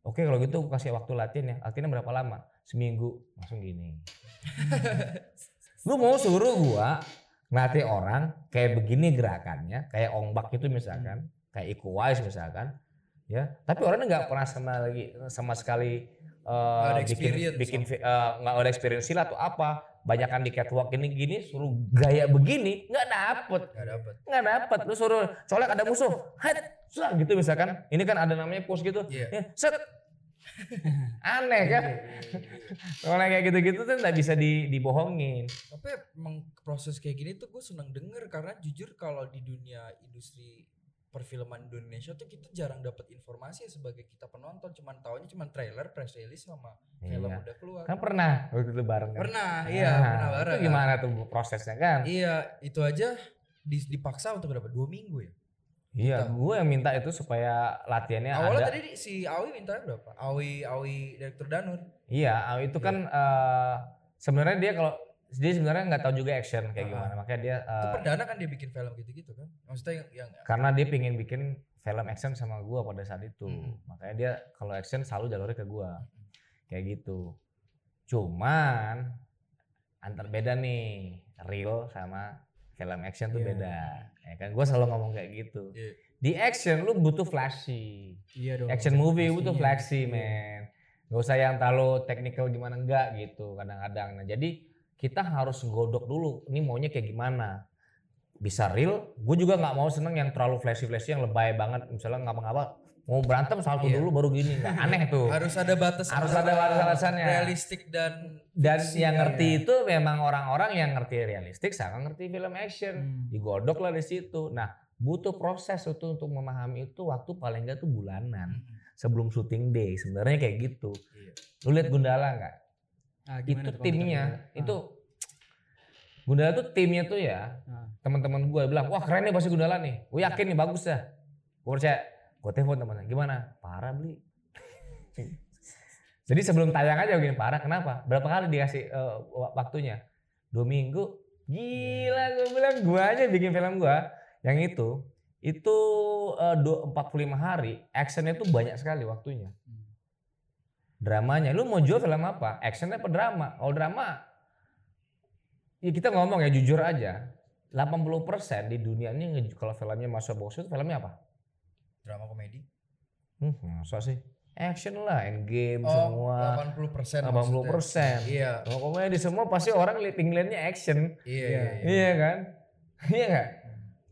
Oke kalau gitu kasih waktu latihan ya. Latihannya berapa lama? Seminggu langsung gini. Lu mau suruh gua ngelatih orang kayak begini gerakannya, kayak ongbak itu misalkan, kayak Iko Uwais misalkan, ya. Tapi orangnya nggak pernah sama lagi sama sekali Nggak ada bikin bikin eh, nggak ada experience silat atau apa. Banyakan di catwalk ini gini suruh gaya begini nggak dapet Gak dapet. nggak dapet lu suruh colek ada musuh hat gitu misalkan ini kan ada namanya pose gitu Iya. ya, set aneh kan kalau kayak gitu-gitu tuh nggak bisa di, dibohongin Tapi emang proses kayak gini tuh gue seneng denger karena jujur kalau di dunia industri perfilman Indonesia tuh kita jarang dapat informasi sebagai kita penonton cuman taunya cuman trailer, press release sama film Iya. udah keluar. kan pernah waktu itu bareng kan Pernah, iya, Nah, pernah bareng. itu gimana tuh prosesnya kan Iya, itu aja di- dipaksa untuk berapa? Dua minggu ya? Iya Kita. gue yang minta itu supaya latihannya Awalnya ada tadi di- si Awi mintanya berapa? Awi, Awi Direktur Danur. iya itu kan eh, sebenarnya dia kalau dia sebenarnya nggak tahu juga action kayak Ah. gimana makanya dia Itu eh, perdana kan dia bikin film gitu-gitu kan? Maksudnya yang, yang karena dia pengen bikin film action sama gua pada saat itu Hmm. makanya dia kalau action selalu jalurnya ke gua kayak gitu cuman antar beda nih real sama film action tuh Iya. beda ya kan? Gua selalu ngomong kayak gitu. Iya. di action lu butuh flashy. Iya dong. action movie butuh flashy Iya. man gak usah yang terlalu technical gimana enggak gitu kadang-kadang. Nah jadi kita harus godok dulu ini maunya kayak gimana. Bisa real gue juga nggak mau seneng yang terlalu flashy flashy yang lebay banget. Misalnya ngapa-ngapa mau berantem salto Iya. dulu baru gini nggak aneh tuh harus ada batas Harus ada batas-batasannya. realistik dan dan fiksi yang kan ngerti ya. itu memang orang-orang yang ngerti realistik sama ngerti film action Hmm. digodok lah di situ nah butuh proses itu untuk memahami itu waktu paling enggak tuh bulanan Mm-mm. sebelum syuting day sebenarnya kayak gitu Iya. lu lihat Gundala nggak Ah, itu timnya lihat? itu Gundala tuh timnya tuh ya Ah. teman-teman gue bilang wah keren nih pasti Gundala nih gue yakin nih bagus dah gue percaya gue telepon temannya gimana? Parah beli jadi sebelum tayang aja begini parah kenapa? Berapa kali dikasih wa- waktunya? Dua minggu. Gila gue bilang gue aja bikin film gue yang itu itu eh, du- 45 hari actionnya tuh banyak sekali waktunya. Dramanya lu mau jual film apa? Actionnya apa drama? Kalau drama ya kita ngomong ya jujur aja 80% di dunia ini kalau filmnya masuk box itu filmnya apa drama komedi hmm, masa sih action lah endgame oh semua 80 persen 80 persen iya kalau komedi semua pasti orang li- pengennya action iya Iya. iya, iya. iya kan iya nggak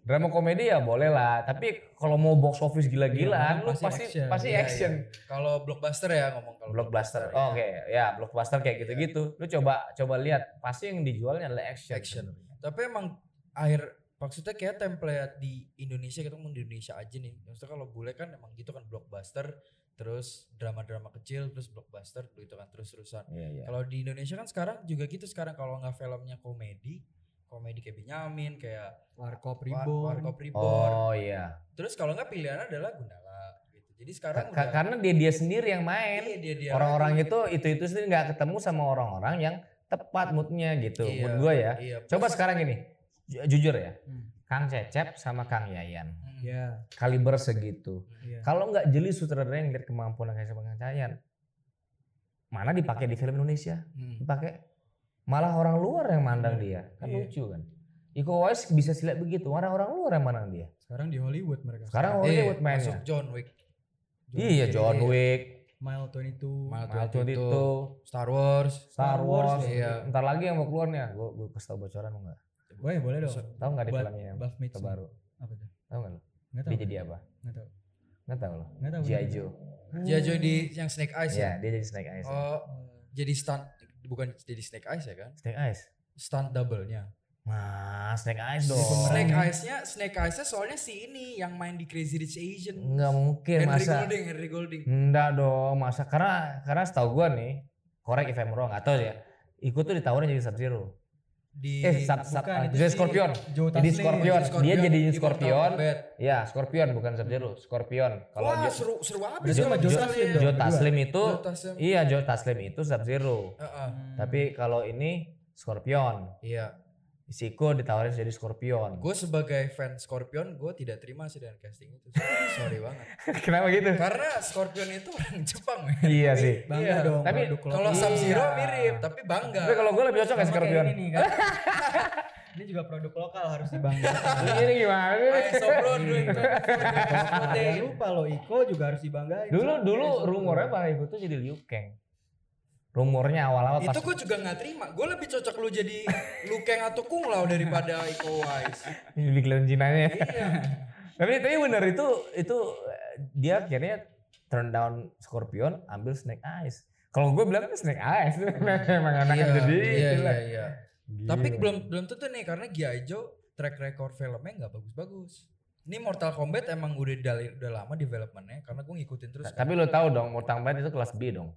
drama komedi ya boleh lah tapi kalau mau box office gila-gilaan Iya, lu pasti pasti action. pasti Iya, action iya. kalau blockbuster ya ngomong kalau blockbuster. ya. Oh, Oke, ya blockbuster kayak gitu-gitu. Lu coba coba lihat, pasti yang dijualnya adalah action. Action. tapi emang akhir maksudnya kayak template di Indonesia kita ngomong di Indonesia aja nih maksudnya kalau bule kan emang gitu kan blockbuster terus drama-drama kecil terus blockbuster gitu kan terus-terusan Iya, iya. kalau di Indonesia kan sekarang juga gitu sekarang kalau nggak filmnya komedi komedi kayak Benyamin kayak Warkop War- Reborn. Warkop Reborn Oh iya. terus kalau nggak pilihannya adalah Gundala gitu jadi sekarang Ka- karena dia dia sendiri yang main. iya, dia dia Orang-orang itu itu itu sendiri nggak ketemu sama orang-orang yang tepat moodnya gitu. Iya, Mood gue ya. iya, Coba sekarang gini, ju- jujur ya. Hmm. Kang Cecep sama Kang Yayan. Hmm. Iya, Kaliber segitu. iya. Kalau nggak jeli sutradara yang lihat kemampuan Kang Cecep Kang Yayan, mana dipakai di film Indonesia? Hmm. dipakai malah orang luar yang mandang dia kan Iya. lucu kan Iko Uwais bisa silat begitu orang-orang luar yang mandang dia Sekarang di Hollywood mereka. sekarang Eh, Hollywood mainnya masuk John Wick iya John Iya. Wick Mile 22. Mile Mile 22, 22 Star Wars Star Wars iya. ntar lagi yang mau keluar nih gue gue kasih tau bocoran mau nggak Wah, boleh dong. tahu nggak di filmnya yang terbaru Apa tuh? tahu nggak lo Nggak tahu. Dia jadi apa? Nggak tahu. Nggak tahu loh. Nggak tahu. G.I. Joe. Di yang Snake Eyes Iya, ya. dia jadi Snake Eyes. Oh, jadi stunt bukan jadi Snake Eyes ya kan? Snake Eyes. Stunt double-nya. Nah, Snake Eyes dong. Snake Eyes-nya, Snake Eyes-nya soalnya si ini yang main di Crazy Rich Asian. Nggak mungkin Henry masa. Golding, Henry Golding. Enggak dong, masa karena karena setahu gua nih, correct if I'm wrong, atau ya, ikut tuh ditawarin jadi Sub Zero. Di Eh, Sub, Sub, bukan, itu Scorpion. Jadi. Scorpion. Dia jadi Scorpion. Ya, Scorpion bukan Sub Zero, Scorpion. Kalau Wah, Jo- seru seru abis sama Joe Taslim berdua. Taslim itu, iya Joe Taslim itu Sub Zero. Heeh. Tapi kalau ini Scorpion. Iya. Si Iko ditawarin jadi Scorpion. Gue sebagai fan Scorpion, gue tidak terima sih dengan casting itu. Sorry banget. Kenapa gitu? Karena Scorpion itu orang Jepang, men. iya sih. Bangga Iya. dong. Tapi Kalau. Sub Zero Iya. mirip, tapi bangga. Tapi kalau gue lebih cocok kayak Scorpion. ini nih kan. ini juga produk lokal harus dibanggakan. Ini gimana? Sobron. Jangan lupa lo Iko juga harus dibanggain. Dulu dulu kayak rumornya. Pak Iko tuh jadi Liu Kang. Rumornya awal-awal itu gue juga nggak terima. Gue lebih cocok lu jadi Lukeng atau Kung Lao daripada Iko Uwais. di kelihatan Cinanya. Iya. tapi tapi bener itu itu dia akhirnya turn down Scorpion ambil Snake Eyes. Kalau gue bilang kan Snake Eyes emang anak Iya, jadi iya, itu iya, iya. Tapi belum belum tentu nih karena G.I. Joe track record filmnya nggak bagus-bagus. Ini Mortal Kombat emang udah dari udah lama developmentnya karena gue ngikutin terus. kan. Tapi lo tahu dong Mortal Kombat itu kelas B dong.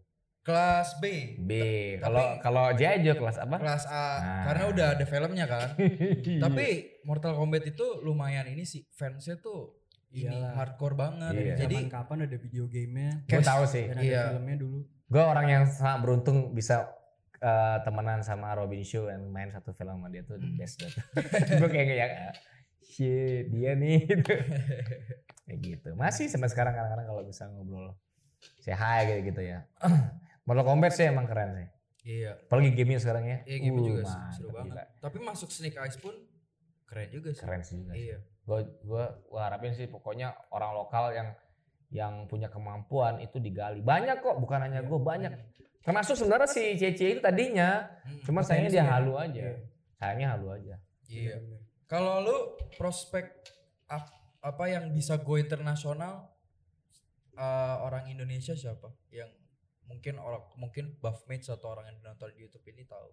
Kelas B, B. Kalau kalau G.I. Joe kelas apa? kelas A Nah. karena udah ada filmnya kan. Tapi Mortal Kombat itu lumayan ini sih fansnya tuh ini Iyalah. hardcore banget. Iya. Jadi Zaman kapan ada video gamenya gue tahu sih. dan ada Iya. filmnya dulu. Gue orang yang sangat beruntung bisa eh, temenan sama Robin Show dan main satu film sama dia tuh the best banget. gue kayak kayak ah, shit dia nih gitu. kayak gitu. Masih sampai sekarang kadang-kadang kalau bisa ngobrol say hi gitu gitu ya. Mortal Kombat sih emang keren sih. iya, Apalagi gamenya sekarang ya. iya game Uh, juga sih, mantep, seru gila. banget. Tapi masuk Snake Eyes pun keren juga sih. Keren sih juga sih. Iya. Gue gue harapin sih pokoknya orang lokal yang yang punya kemampuan itu digali. Banyak kok, bukan hanya gue banyak. Termasuk sebenarnya si Cece itu tadinya, Hmm, cuma sayangnya dia ya. halu aja. Iya. Sayangnya halu aja. Iya. Kalau lu prospek ap- apa yang bisa go internasional eh, orang Indonesia siapa? Yang mungkin orang mungkin buffmates atau orang yang nonton di YouTube ini tahu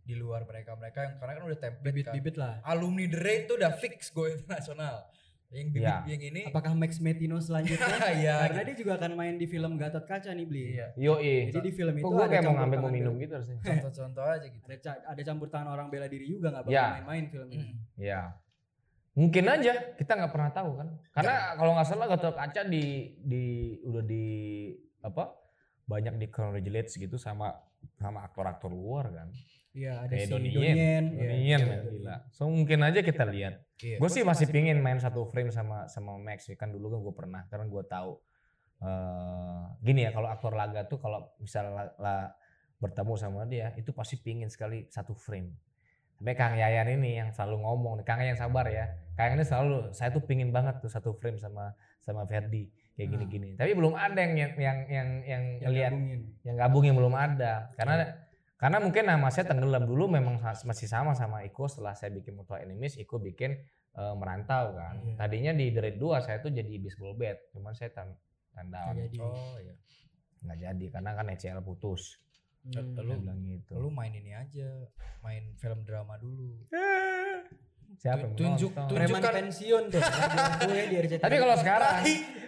di luar mereka mereka yang karena kan udah template kan. Bibit-bibit lah. Alumni The Raid tuh udah fix go internasional. Yang bibit Iya. yang ini Apakah Max Metino selanjutnya? Iya, Karena dia juga akan main di film Gatot Kaca nih beli. Iya. Yo Jadi di film itu Kok gue ada kayak mau ngambil mau minum gitu harusnya. contoh-contoh aja gitu. Ada, ca- ada campur tangan orang bela diri juga nggak bakal Ya. main-main film ini. Mm. Ya. Mungkin aja kita nggak pernah tahu kan. Karena kalau nggak salah Gatot Kaca di di udah di apa banyak di congratulates gitu sama sama aktor-aktor luar kan. Iya, ada Kayak si Donnie. Yen, Iya, Donnie Yen, iya, men, iya. gila. So mungkin aja kita lihat. Iya. Gue sih masih pingin main satu frame sama sama Max kan dulu kan gue pernah karena gue tahu eh gini ya kalau aktor laga tuh kalau misalnya la- la- bertemu sama dia itu pasti pingin sekali satu frame. Tapi Kang Yayan ini yang selalu ngomong, Kang Yayan sabar ya. Kang Yayan ini selalu saya tuh pingin banget tuh satu frame sama sama Ferdi kayak Hmm. gini-gini. Tapi belum ada yang yang yang yang, yang Yang lihat gabungin. yang gabungin belum ada karena karena mungkin nama saya tenggelam dulu memang masih sama sama Iko setelah saya bikin Mutual Enemies Iko bikin eh, merantau kan Iya. tadinya di The Raid 2 saya tuh jadi baseball bat cuman saya tan tanda jadi. Oh iya. nggak jadi karena kan ECL putus Hmm. Lu- bilang gitu Lu main ini aja, main film drama dulu. Siapa tunjuk- nonton? tunjuk- Preman tunjukkan- pensiun tuh. gue di RCTI. tapi kalau sekarang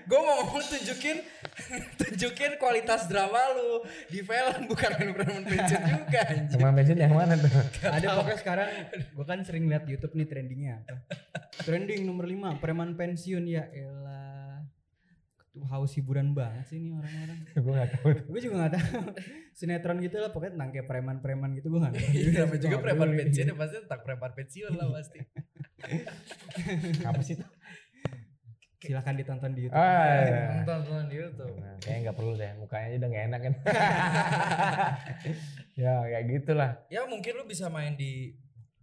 gue mau ngomong tunjukin tunjukin kualitas drama lu di film bukan preman pensiun juga anjing. cuma mention yang mana tuh ada pokoknya sekarang gue kan sering lihat YouTube nih trendingnya apa. Trending nomor 5 preman pensiun ya elah. Haus hiburan banget sih ini orang-orang. gue nggak tahu gue juga gak tahu. Sinetron gitu lah pokoknya tentang kayak preman-preman gitu gue gak tahu. Iya, namanya juga preman pensiun ya pasti tentang preman pensiun lah pasti. apa sih tuh Silahkan ditonton di YouTube. ah, iya. Nonton nonton di YouTube. Nah, kayaknya nggak perlu deh mukanya aja udah nggak enak kan ya kayak gitulah Ya mungkin lu bisa main di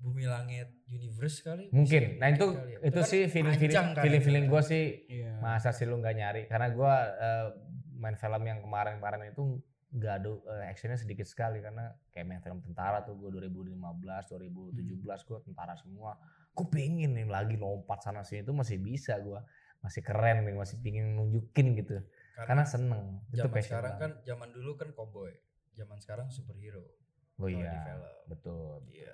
Bumi Langit Universe kali. Mungkin. Bisa Nah itu kali ya. itu kan sih feeling feeling panjang kan feeling feeling itu. gue sih Iya. masa sih lu nggak nyari karena gue main film yang kemarin-kemarin itu nggak ada eh, actionnya sedikit sekali karena kayak main film tentara tuh gue 2015 2017 gue tentara semua gue pengen nih lagi lompat sana sini itu masih bisa gue masih keren nih, masih pingin nunjukin gitu. Karena seneng. Itu zaman passion sekarang kan banget. zaman dulu kan cowboy. Zaman sekarang superhero. Oh kalau di iya, film. betul. Iya.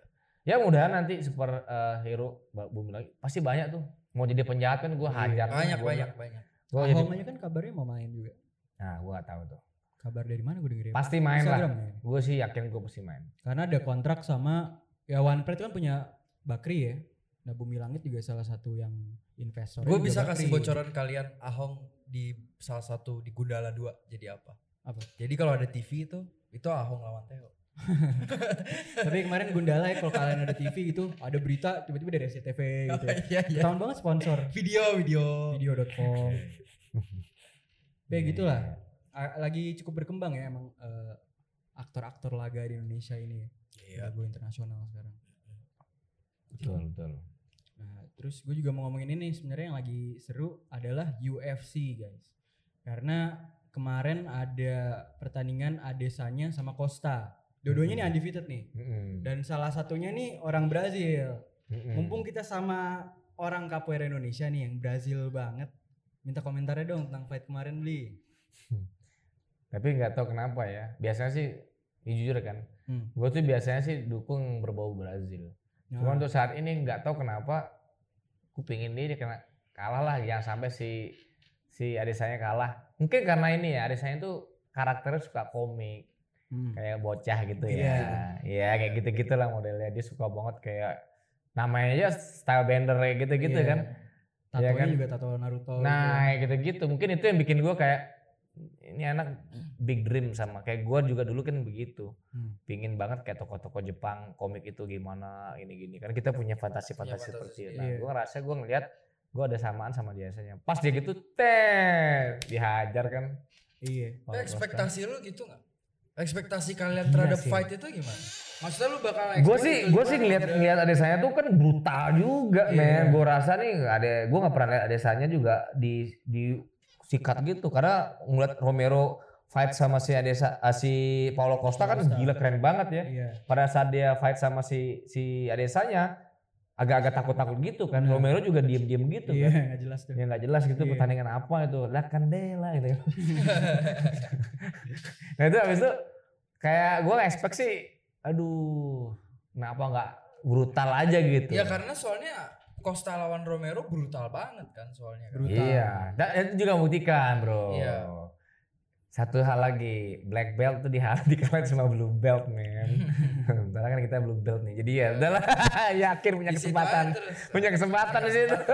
Ya mudahan nanti super eh, hero bumi lagi. Pasti banyak tuh. Mau jadi penjahat kan gue hajar. Iya, Banyak Gua- banyak banyak. Gua jadi, kan kabarnya mau main juga. nah gue gak tahu tuh. Kabar dari mana gue dengerin? Pasti main lah. Instagram ya? Gue sih yakin gue pasti main. Karena ada kontrak sama ya One Pride kan punya Bakri ya. Nah Bumi Langit juga salah satu yang investor. Gue bisa kasih bocoran kalian Ahong di salah satu di Gundala 2 jadi apa? Apa? Jadi kalau ada TV itu itu Ahong lawan Theo. Tapi kemarin Gundala ya kalau kalian ada TV gitu, ada berita tiba-tiba dari SCTV gitu. ya. Iya iya. Ketahuan banget sponsor Video video. video.com. Kayak Iya, gitulah. Lagi cukup berkembang ya emang eh, aktor-aktor laga di Indonesia ini. Iya. Udah go internasional sekarang. Betul betul. Nah, terus gue juga mau ngomongin ini sebenarnya yang lagi seru adalah UFC guys. Karena kemarin ada pertandingan Adesanya sama Costa. Dua-duanya nih Hmm. undefeated nih. Mm-mm. Dan salah satunya nih orang Brazil. Mm-mm. Mumpung kita sama orang capoeira Indonesia nih yang Brazil banget. Minta komentarnya dong tentang fight kemarin beli. Tapi nggak tahu kenapa ya. Biasanya sih, ya jujur kan. Hmm. Gue tuh biasanya sih dukung berbau Brazil. Nah, Cuma untuk saat ini nggak tahu kenapa. Gue pingin dia kena kalah lah. Jangan sampai si si Adesanya kalah. Mungkin karena ini ya. Adesanya tuh karakternya suka komik. Hmm. Kayak bocah gitu Iya, ya. Iya kayak gitu-gitu lah modelnya. Dia suka banget kayak namanya aja style bender kayak gitu-gitu Iya. kan. Tatonya Iya kan? juga tato Naruto. Nah, kayak gitu-gitu. Mungkin itu yang bikin gue kayak ini anak big dream sama kayak gue juga dulu kan begitu. Hmm. Pingin banget kayak toko-toko Jepang komik itu gimana ini gini. Karena kita punya fantasi-fantasi Punya seperti itu. Nah, iya. gue ngerasa gue ngeliat gue ada samaan sama biasanya. Pas dia gitu, teh dihajar kan. Iya. Ekspektasi lu gitu nggak? Ekspektasi kalian terhadap sih. fight itu gimana? Maksudnya lu bakal gue sih gue sih ngeliat ngeliat adesanya tuh kan brutal juga Iya. men gue rasa nih ada gue nggak pernah lihat adesanya juga di di sikat gitu karena ngeliat Romero fight sama si Adesa ah, si Paulo Costa kan gila keren banget ya Iya. pada saat dia fight sama si si Adesanya agak-agak takut-takut gitu kan Benar. Romero juga diem-diem gitu Iya, kan nggak jelas tuh. ya nggak jelas gitu Iya. pertandingan apa itu lah Candela gitu nah itu habis itu kayak gue expect sih aduh kenapa nggak brutal aja gitu Ya karena soalnya Costa lawan Romero brutal banget kan soalnya. Kan? Brutal. iya dan itu juga membuktikan bro Iya. satu hal lagi black belt tuh di dikalahin sama blue belt men Bentar kan kita blue belt nih jadi ya udahlah yakin punya kesempatan punya kesempatan di situ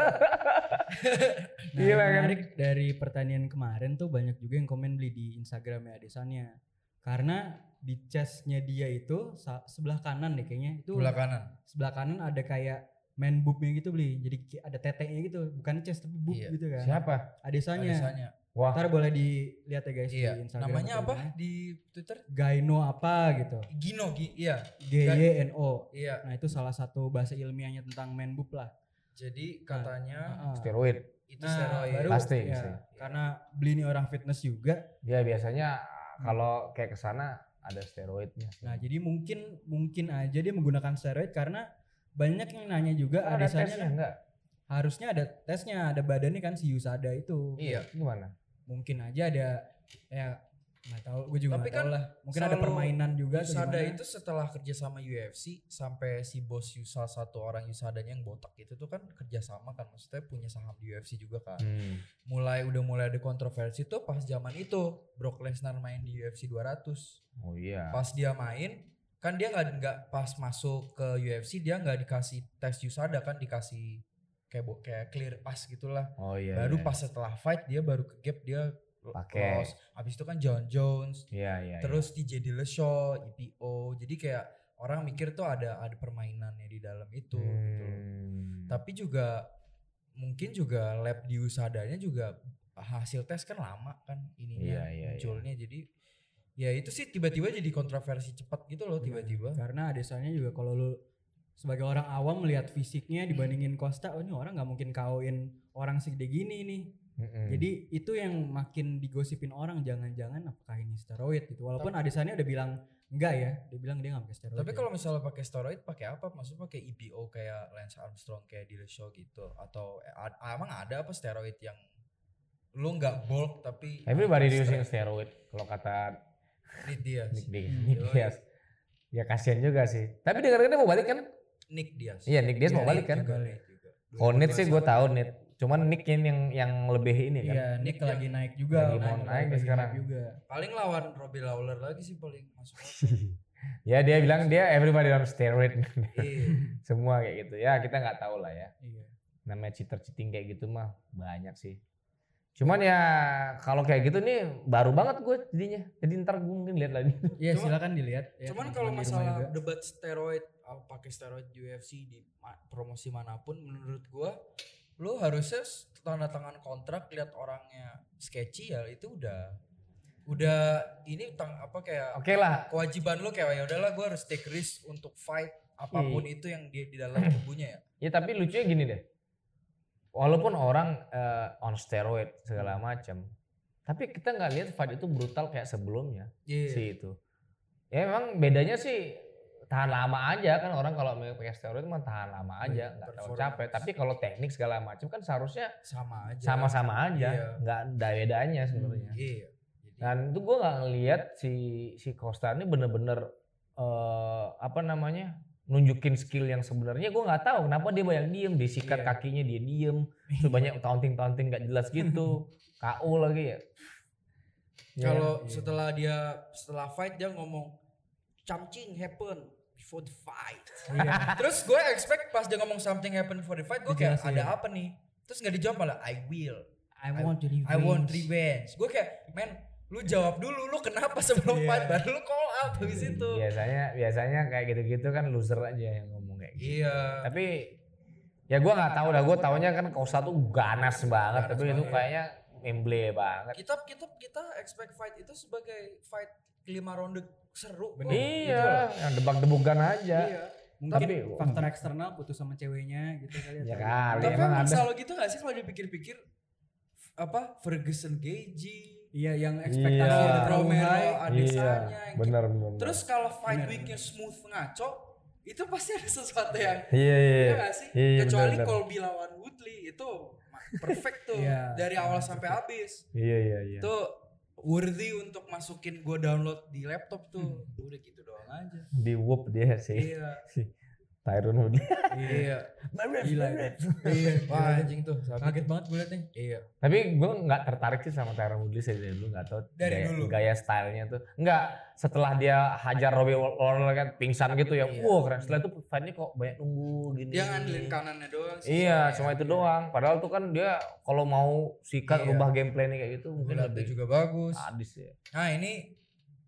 Nah, Gila yang kan? dari pertandingan kemarin tuh banyak juga yang komen beli di Instagramnya Adesanya. Karena di chestnya dia itu sebelah kanan deh kayaknya itu Sebelah kanan. sebelah kanan ada kayak man boobnya gitu beli. Jadi ada teteknya gitu, bukan chest tapi boob Iya. gitu kan. siapa Adesanya. Adesanya. Wah Ntar boleh dilihat ya guys Iya. di Instagram. Namanya apa di mana. di Twitter? Gaino apa gitu. Gino, Gi iya. G Y N O. Iya. Nah, itu salah satu bahasa ilmiahnya tentang man boob lah. Jadi katanya Ah. steroid itu Nah, steroid. baru Pasti, ya, pasti. karena beli ini orang fitness juga. ya biasanya kalau kayak ke sana ada steroidnya sih. Nah, jadi mungkin mungkin aja dia menggunakan steroid karena banyak yang nanya juga ada tesnya kan enggak harusnya ada tesnya, ada badannya kan si Yusada itu. Iya. gimana Mungkin aja ada ya nggak tahu, gue juga Tapi nggak tahu kan lah. Mungkin ada permainan juga gimana. itu setelah kerja sama UFC sampai si bos Yusa satu orang Yusadanya yang botak itu tuh kan kerja sama kan maksudnya punya saham di UFC juga kan. Hmm. Mulai udah mulai ada kontroversi tuh pas zaman itu Brock Lesnar main di UFC 200. oh iya Pas dia main kan dia nggak nggak pas masuk ke UFC dia nggak dikasih tes Yusada kan dikasih kayak kayak clear pass gitulah. oh iya baru iya. pas setelah fight dia baru ke gap dia Pakai. lolos. Habis itu kan John Jones iya iya terus TJ Dillashaw, EPO. Jadi kayak orang mikir tuh ada ada permainannya di dalam itu iya. gitu. loh. Hmm. Tapi juga mungkin juga lab di usadanya juga hasil tes kan lama kan ininya Iya, iya, munculnya. Jadi ya itu sih tiba-tiba jadi kontroversi cepat gitu loh tiba-tiba. Karena Adesanya juga kalau lu sebagai orang awam melihat fisiknya dibandingin Costa, oh ini orang nggak mungkin kawin orang segede gini nih. Mm-mm. Jadi itu yang makin digosipin orang jangan-jangan apakah ini steroid gitu. Walaupun Adesannya udah bilang enggak ya, dia bilang dia nggak pakai steroid. Tapi ya. kalau misalnya pakai steroid pakai apa? Maksudnya pakai EPO kayak Lance Armstrong kayak di Show gitu atau eh, ad- emang ada apa steroid yang lu nggak bulk tapi Everybody using steroid kalau kata Nick Diaz. Nick, Diaz. Hmm. Nick Diaz. Ya kasihan juga sih. Tapi dengar-dengar mau balik kan? Nick Diaz. Iya Nick Diaz mau Iya, balik kan? juga. Oh Nick sih gue tahu Nick. Cuman Nick yang yang, yang lebih ini kan. Iya, Nick lagi naik juga. lagi mau naik nih sekarang. juga. Paling lawan Robbie Lawler lagi sih paling masuk. Ya dia bilang dia everybody on steroid. Iya. Semua kayak gitu. Ya kita nggak tahu lah ya. Iya. Namanya cheater cheating kayak gitu mah banyak sih. Cuman ya kalau kayak gitu nih baru banget gue jadinya. Jadi ntar gue mungkin lihat lagi. Iya, silakan dilihat ya, Cuman kalau masalah debat steroid, pakai steroid di UFC di ma- promosi mana pun, menurut gua, lu harusnya tanda tangan kontrak lihat orangnya sketchy ya itu udah, udah ini tang apa kayak Oke lah. kewajiban lu kayak ya udahlah gua harus take risk untuk fight apa pun itu yang di di dalam tubuhnya ya. Ya tapi lucunya gini deh. Walaupun orang eh, on steroid segala macam, tapi kita nggak lihat fight itu brutal kayak sebelumnya Iya. sih itu. Ya memang bedanya sih tahan lama aja kan orang kalau pakai steroid mah tahan lama aja Iya, nggak tahu performance. capek. Tapi kalau teknik segala macam kan seharusnya Sama aja. sama-sama aja, Iya. nggak ada bedanya sebenarnya. Iya. Jadi, Dan itu gue nggak ngelihat si si Costa ini bener-bener eh, apa namanya nunjukin skill yang sebenarnya gue nggak tahu kenapa dia banyak diem disikat Iya. kakinya dia diem terus banyak taunting taunting gak jelas gitu KO lagi ya Kalau iya. setelah dia setelah fight dia ngomong something happen before the fight. Iya. Terus gue expect pas dia ngomong something happen before the fight gue kayak Dijelasin. ada apa nih? Terus nggak dijawab malah I will. I want to revenge. I want revenge. Gue kayak men lu jawab dulu lu kenapa sebelum Iya. fight baru lu call out habis itu. biasanya biasanya kayak gitu-gitu kan loser aja yang ngomong kayak gitu Iya. tapi ya gue nggak tahu dah gue taunya kan Costa tuh ganas banget Ganas tapi itu banget. kayaknya memble banget Kita kita kita expect fight itu sebagai fight lima ronde seru. Bener. Gitu loh. iya yang debak-debukan aja Iya. Mungkin Tapi- faktor eksternal putus sama ceweknya gitu kali Ya atau- kali. Tapi emang selalu gitu gak sih kalau dipikir-pikir apa Ferguson Gagey, Iya, yang ekspektasi Iya. udah terlalu Romero high. iya Adesanya yang benar benar Terus kalau fight Bener, weeknya smooth ngaco, itu pasti ada sesuatu yang iya iya Iya iya. gak sih? Iya, iya, Kecuali bener, bener. Colby lawan Woodley itu perfect tuh Iya. dari awal sampai habis. iya iya iya Itu worthy untuk masukin gue download di laptop tuh. Udah gitu doang aja. di whoop dia sih Iya. Tyron Woodley Iya. Gila itu. Iya. Wah anjing tuh. Kaget banget gue liat nih. Iya. tapi gue nggak tertarik sih sama Tyron Woodley sih dari dulu nggak tahu Dari gaya, dulu? gaya stylenya tuh nggak setelah dia hajar Robbie Lawler kan pingsan gitu ya Iya. wah keren setelah itu fightnya kok banyak nunggu gini Dia ngandelin kanannya doang sih. iya soalnya. cuma itu doang padahal tuh kan dia kalau mau sikat Iya. rubah gameplaynya kayak gitu mungkin lebih juga bagus. sadis ya Nah ini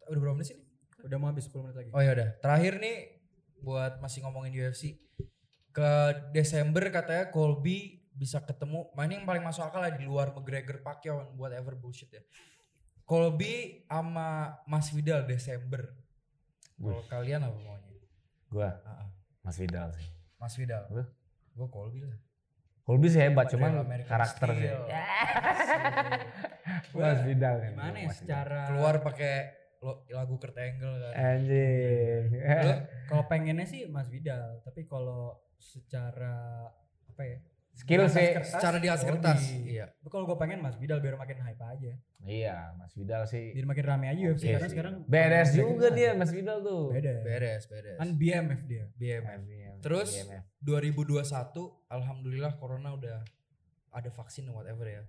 udah berapa menit sih? nih? Udah mau habis 10 menit lagi. Oh ya udah. Terakhir nih buat masih ngomongin UFC. Ke Desember katanya Colby bisa ketemu. Nah ini yang paling masuk akal lah di luar McGregor Pacquiao and whatever bullshit ya. Colby sama Mas Vidal Desember. Kalau kalian apa maunya? gue Ah, ah. Mas Vidal sih Mas Vidal. Lu? Gue Colby lah. Colby sih hebat cuman American karakter sih Steel. Mas Vidal kan Gimana ya secara Keluar pakai lo- lagu Kurt Angle kan. anjing kalau pengennya sih Mas Vidal, tapi kalau secara apa ya? skill sih kertas, Secara di atas kertas. Iya. Tapi kalau gue pengen Mas Vidal biar makin hype aja. iya Mas Vidal sih Biar makin rame aja UFC Iya karena sih. sekarang beres juga dia Mas Vidal tuh Beda. Beres, beres. Kan BMF dia. BMF. BMF. Terus? BMF. 2021 alhamdulillah corona udah ada vaksin whatever ya.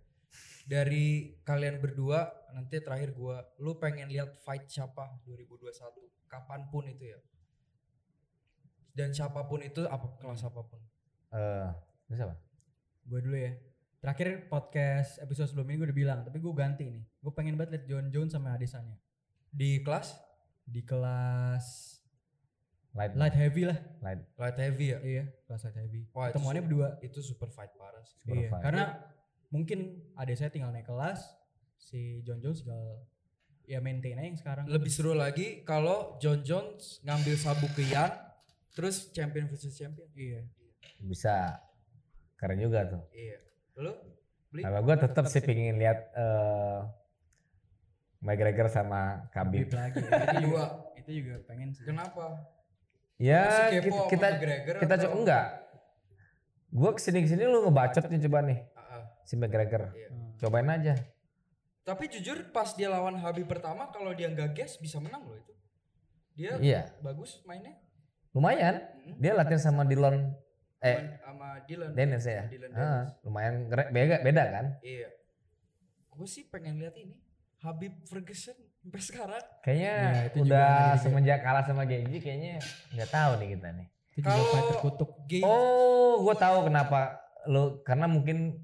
Dari kalian berdua nanti terakhir gua lu pengen lihat fight siapa 2021 kapan pun itu ya. Dan siapa pun itu apa kelas apa pun. Eh, ini siapa? Gue dulu ya. Terakhir podcast episode sebelum ini gue udah bilang, tapi gue ganti nih. Gue pengen banget liat John Jones sama Adesanya. Di kelas Di kelas Light, light heavy lah. light. light heavy ya. Iya, kelas light heavy. Wah, Ketemuannya berdua. Itu super fight parah sih. Super Iya, fight. karena mungkin Adesanya tinggal naik kelas, si John Jones tinggal ya maintain aja yang sekarang. Lebih seru lagi kalau John Jones ngambil sabuk ke Yan terus champion versus champion. Iya. Bisa. Keren juga tuh. Iya. Lu Beli? Kalau gue tetap sih pingin lihat eh McGregor sama Habib Khabib. lagi. itu juga, itu juga pengen sih. Kenapa? Ya kita kita, McGregor kita atau- coba enggak. Gue ke sini ke sini lu ngebacot nih coba nih. Si McGregor. Iya. Hmm. Cobain aja. Tapi jujur pas dia lawan Habib pertama kalau dia nggak gas bisa menang loh itu. Dia Iya, bagus mainnya. lumayan. Mm. Dia latihan sama Dillon eh sama Dylan. Dennis ya. Dylan Ah, lumayan keren- beda beda kan? Iya. Gue sih pengen lihat ini Habib Ferguson sampai sekarang. Kayaknya Ya, itu juga udah semenjak kalah sama Genji kayaknya nggak tahu nih kita nih. Kalau- terkutuk. Oh, gue tahu kenapa lo karena mungkin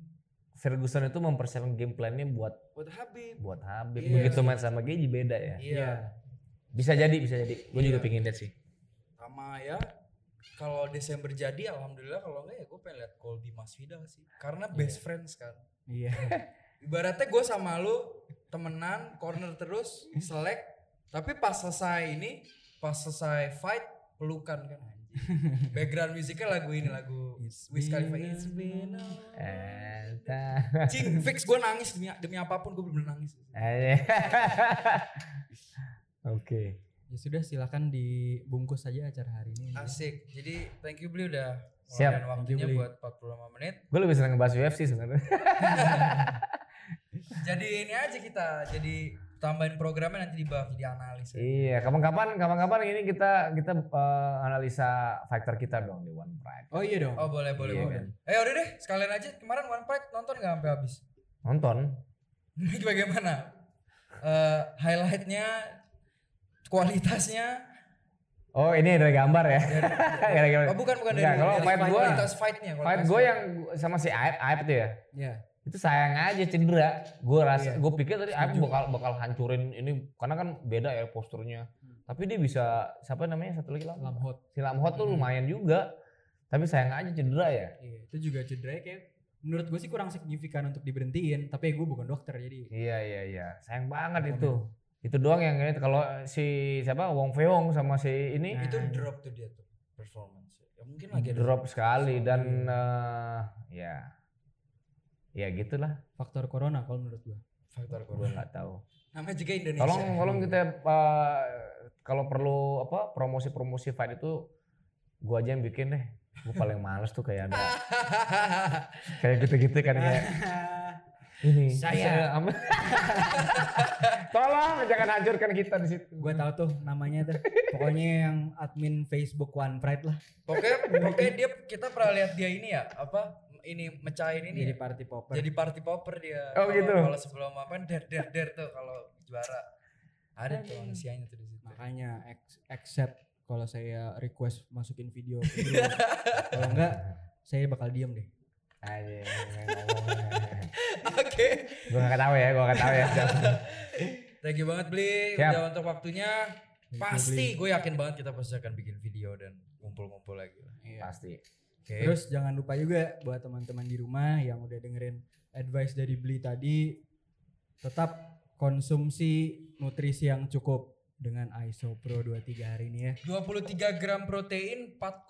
Ferguson itu mempersiapkan game plan-nya buat buat Habib. buat Habib. Iya. Begitu main sama Genji beda ya. Iya. Bisa jadi, bisa jadi. Gue juga Iya. pengen lihat sih. Sama ya kalau Desember jadi alhamdulillah kalau enggak ya gue pengen lihat Colby Masvidal sih. Karena best friends kan. Iya. Ibaratnya gue sama lu temenan corner terus selek tapi pas selesai ini pas selesai fight pelukan kan. Background musiknya lagu ini lagu It's Wiz Khalifa It's been a Cing, fix gue nangis demi, demi apa pun gue bener nangis. Oke. Ya sudah silakan dibungkus saja acara hari ini. Asik. Jadi thank you Bli udah Siap. ngeluarin waktunya Bli. buat 45 menit. Gue lebih seneng ngebahas UFC sebenarnya. Jadi ini aja kita jadi tambahin programnya nanti dibahas di analis. iya, kapan-kapan kapan-kapan ini kita kita eh, analisa fighter kita dong di One Pride. Oh iya dong. Oh boleh boleh Iya, boleh. kan. Eh udah deh sekalian aja kemarin One Pride nonton gak sampai habis? Nonton. Bagaimana? Eh highlightnya, kualitasnya. Oh, ini dari gambar ya. Gara-gara- Oh bukan bukan dari, Enggak, kalau dari fight gua- kualitas fightnya. Fight gue yang sama si Aib, Aib tuh ya. Ya. Itu sayang aja cedera. Gue rasa, Iya. gue pikir tadi Aib Setuju. bakal bakal hancurin ini karena kan beda ya posturnya. Hmm. Tapi dia bisa siapa namanya satu lagi lah. Lamhot. Si Lamhot tuh Hmm. lumayan juga. Tapi sayang aja cedera ya. Iya, itu juga cedera kayak menurut gue sih kurang signifikan untuk diberhentiin, tapi gue bukan dokter jadi. Iya iya iya. Sayang banget Komen. itu. Itu doang yang ini kalau si siapa Wong Feong sama si ini Nah, itu iya. drop tuh dia tuh performance. Ya mungkin lagi drop sekali dan eh, ya ya gitulah. Faktor corona kalau menurut gue. faktor Gue corona. nggak tahu. Namanya juga Indonesia. Tolong tolong kita eh, kalau perlu apa promosi-promosi fight itu gua aja yang bikin deh. Gue paling males tuh kayak ada kayak gitu-gitu kan kayak ini Saya. tolong jangan hancurkan kita di situ. gue tahu tuh namanya tuh. Pokoknya yang admin Facebook One Pride lah. Pokoknya pokoknya dia kita pernah lihat dia ini ya apa ini mecahin ini Jadi ya. party popper. jadi party popper dia. Oh, Kalau- gitu. Kalau sebelum apa der der der tuh kalau juara. Ada tuh manusianya tuh di situ. Makanya ex- accept kalau saya request masukin video kalau enggak saya bakal diem deh. Aja Oke. Gue gak tahu ya, gue gak tahu ya. Thank you banget Bli Siap. udah untuk waktunya. Pasti gue yakin banget kita pasti akan bikin video dan ngumpul-ngumpul lagi lah. Pasti. Oke. Terus jangan lupa juga buat teman-teman di rumah yang udah dengerin advice dari beli tadi tetap konsumsi nutrisi yang cukup dengan ISO Pro 23 hari ini ya. 23 gram protein, 4,5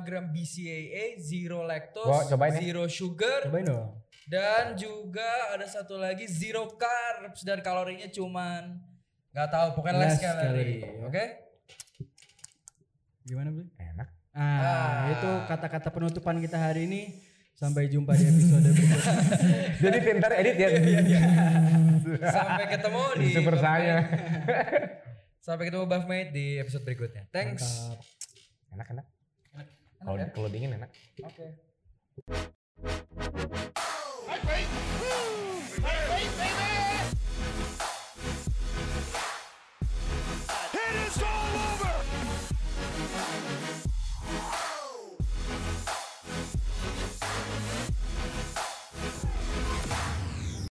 gram BCAA, zero lactose, cobain ya. zero sugar, Cobain dong. dan juga ada satu lagi zero carbs dan kalorinya cuman nggak tahu pokoknya less Less calorie. calorie, ya. Oke? Gimana beli? Enak. Ah, itu kata-kata penutupan kita hari ini. Sampai jumpa di episode berikutnya. Jadi pintar edit ya. Sampai ketemu di Super saya. Sampai ketemu Buff Mate di episode berikutnya. Thanks. Mantap. Enak enak. Enak Kalau ya? kalau dingin enak. Oke. Hey!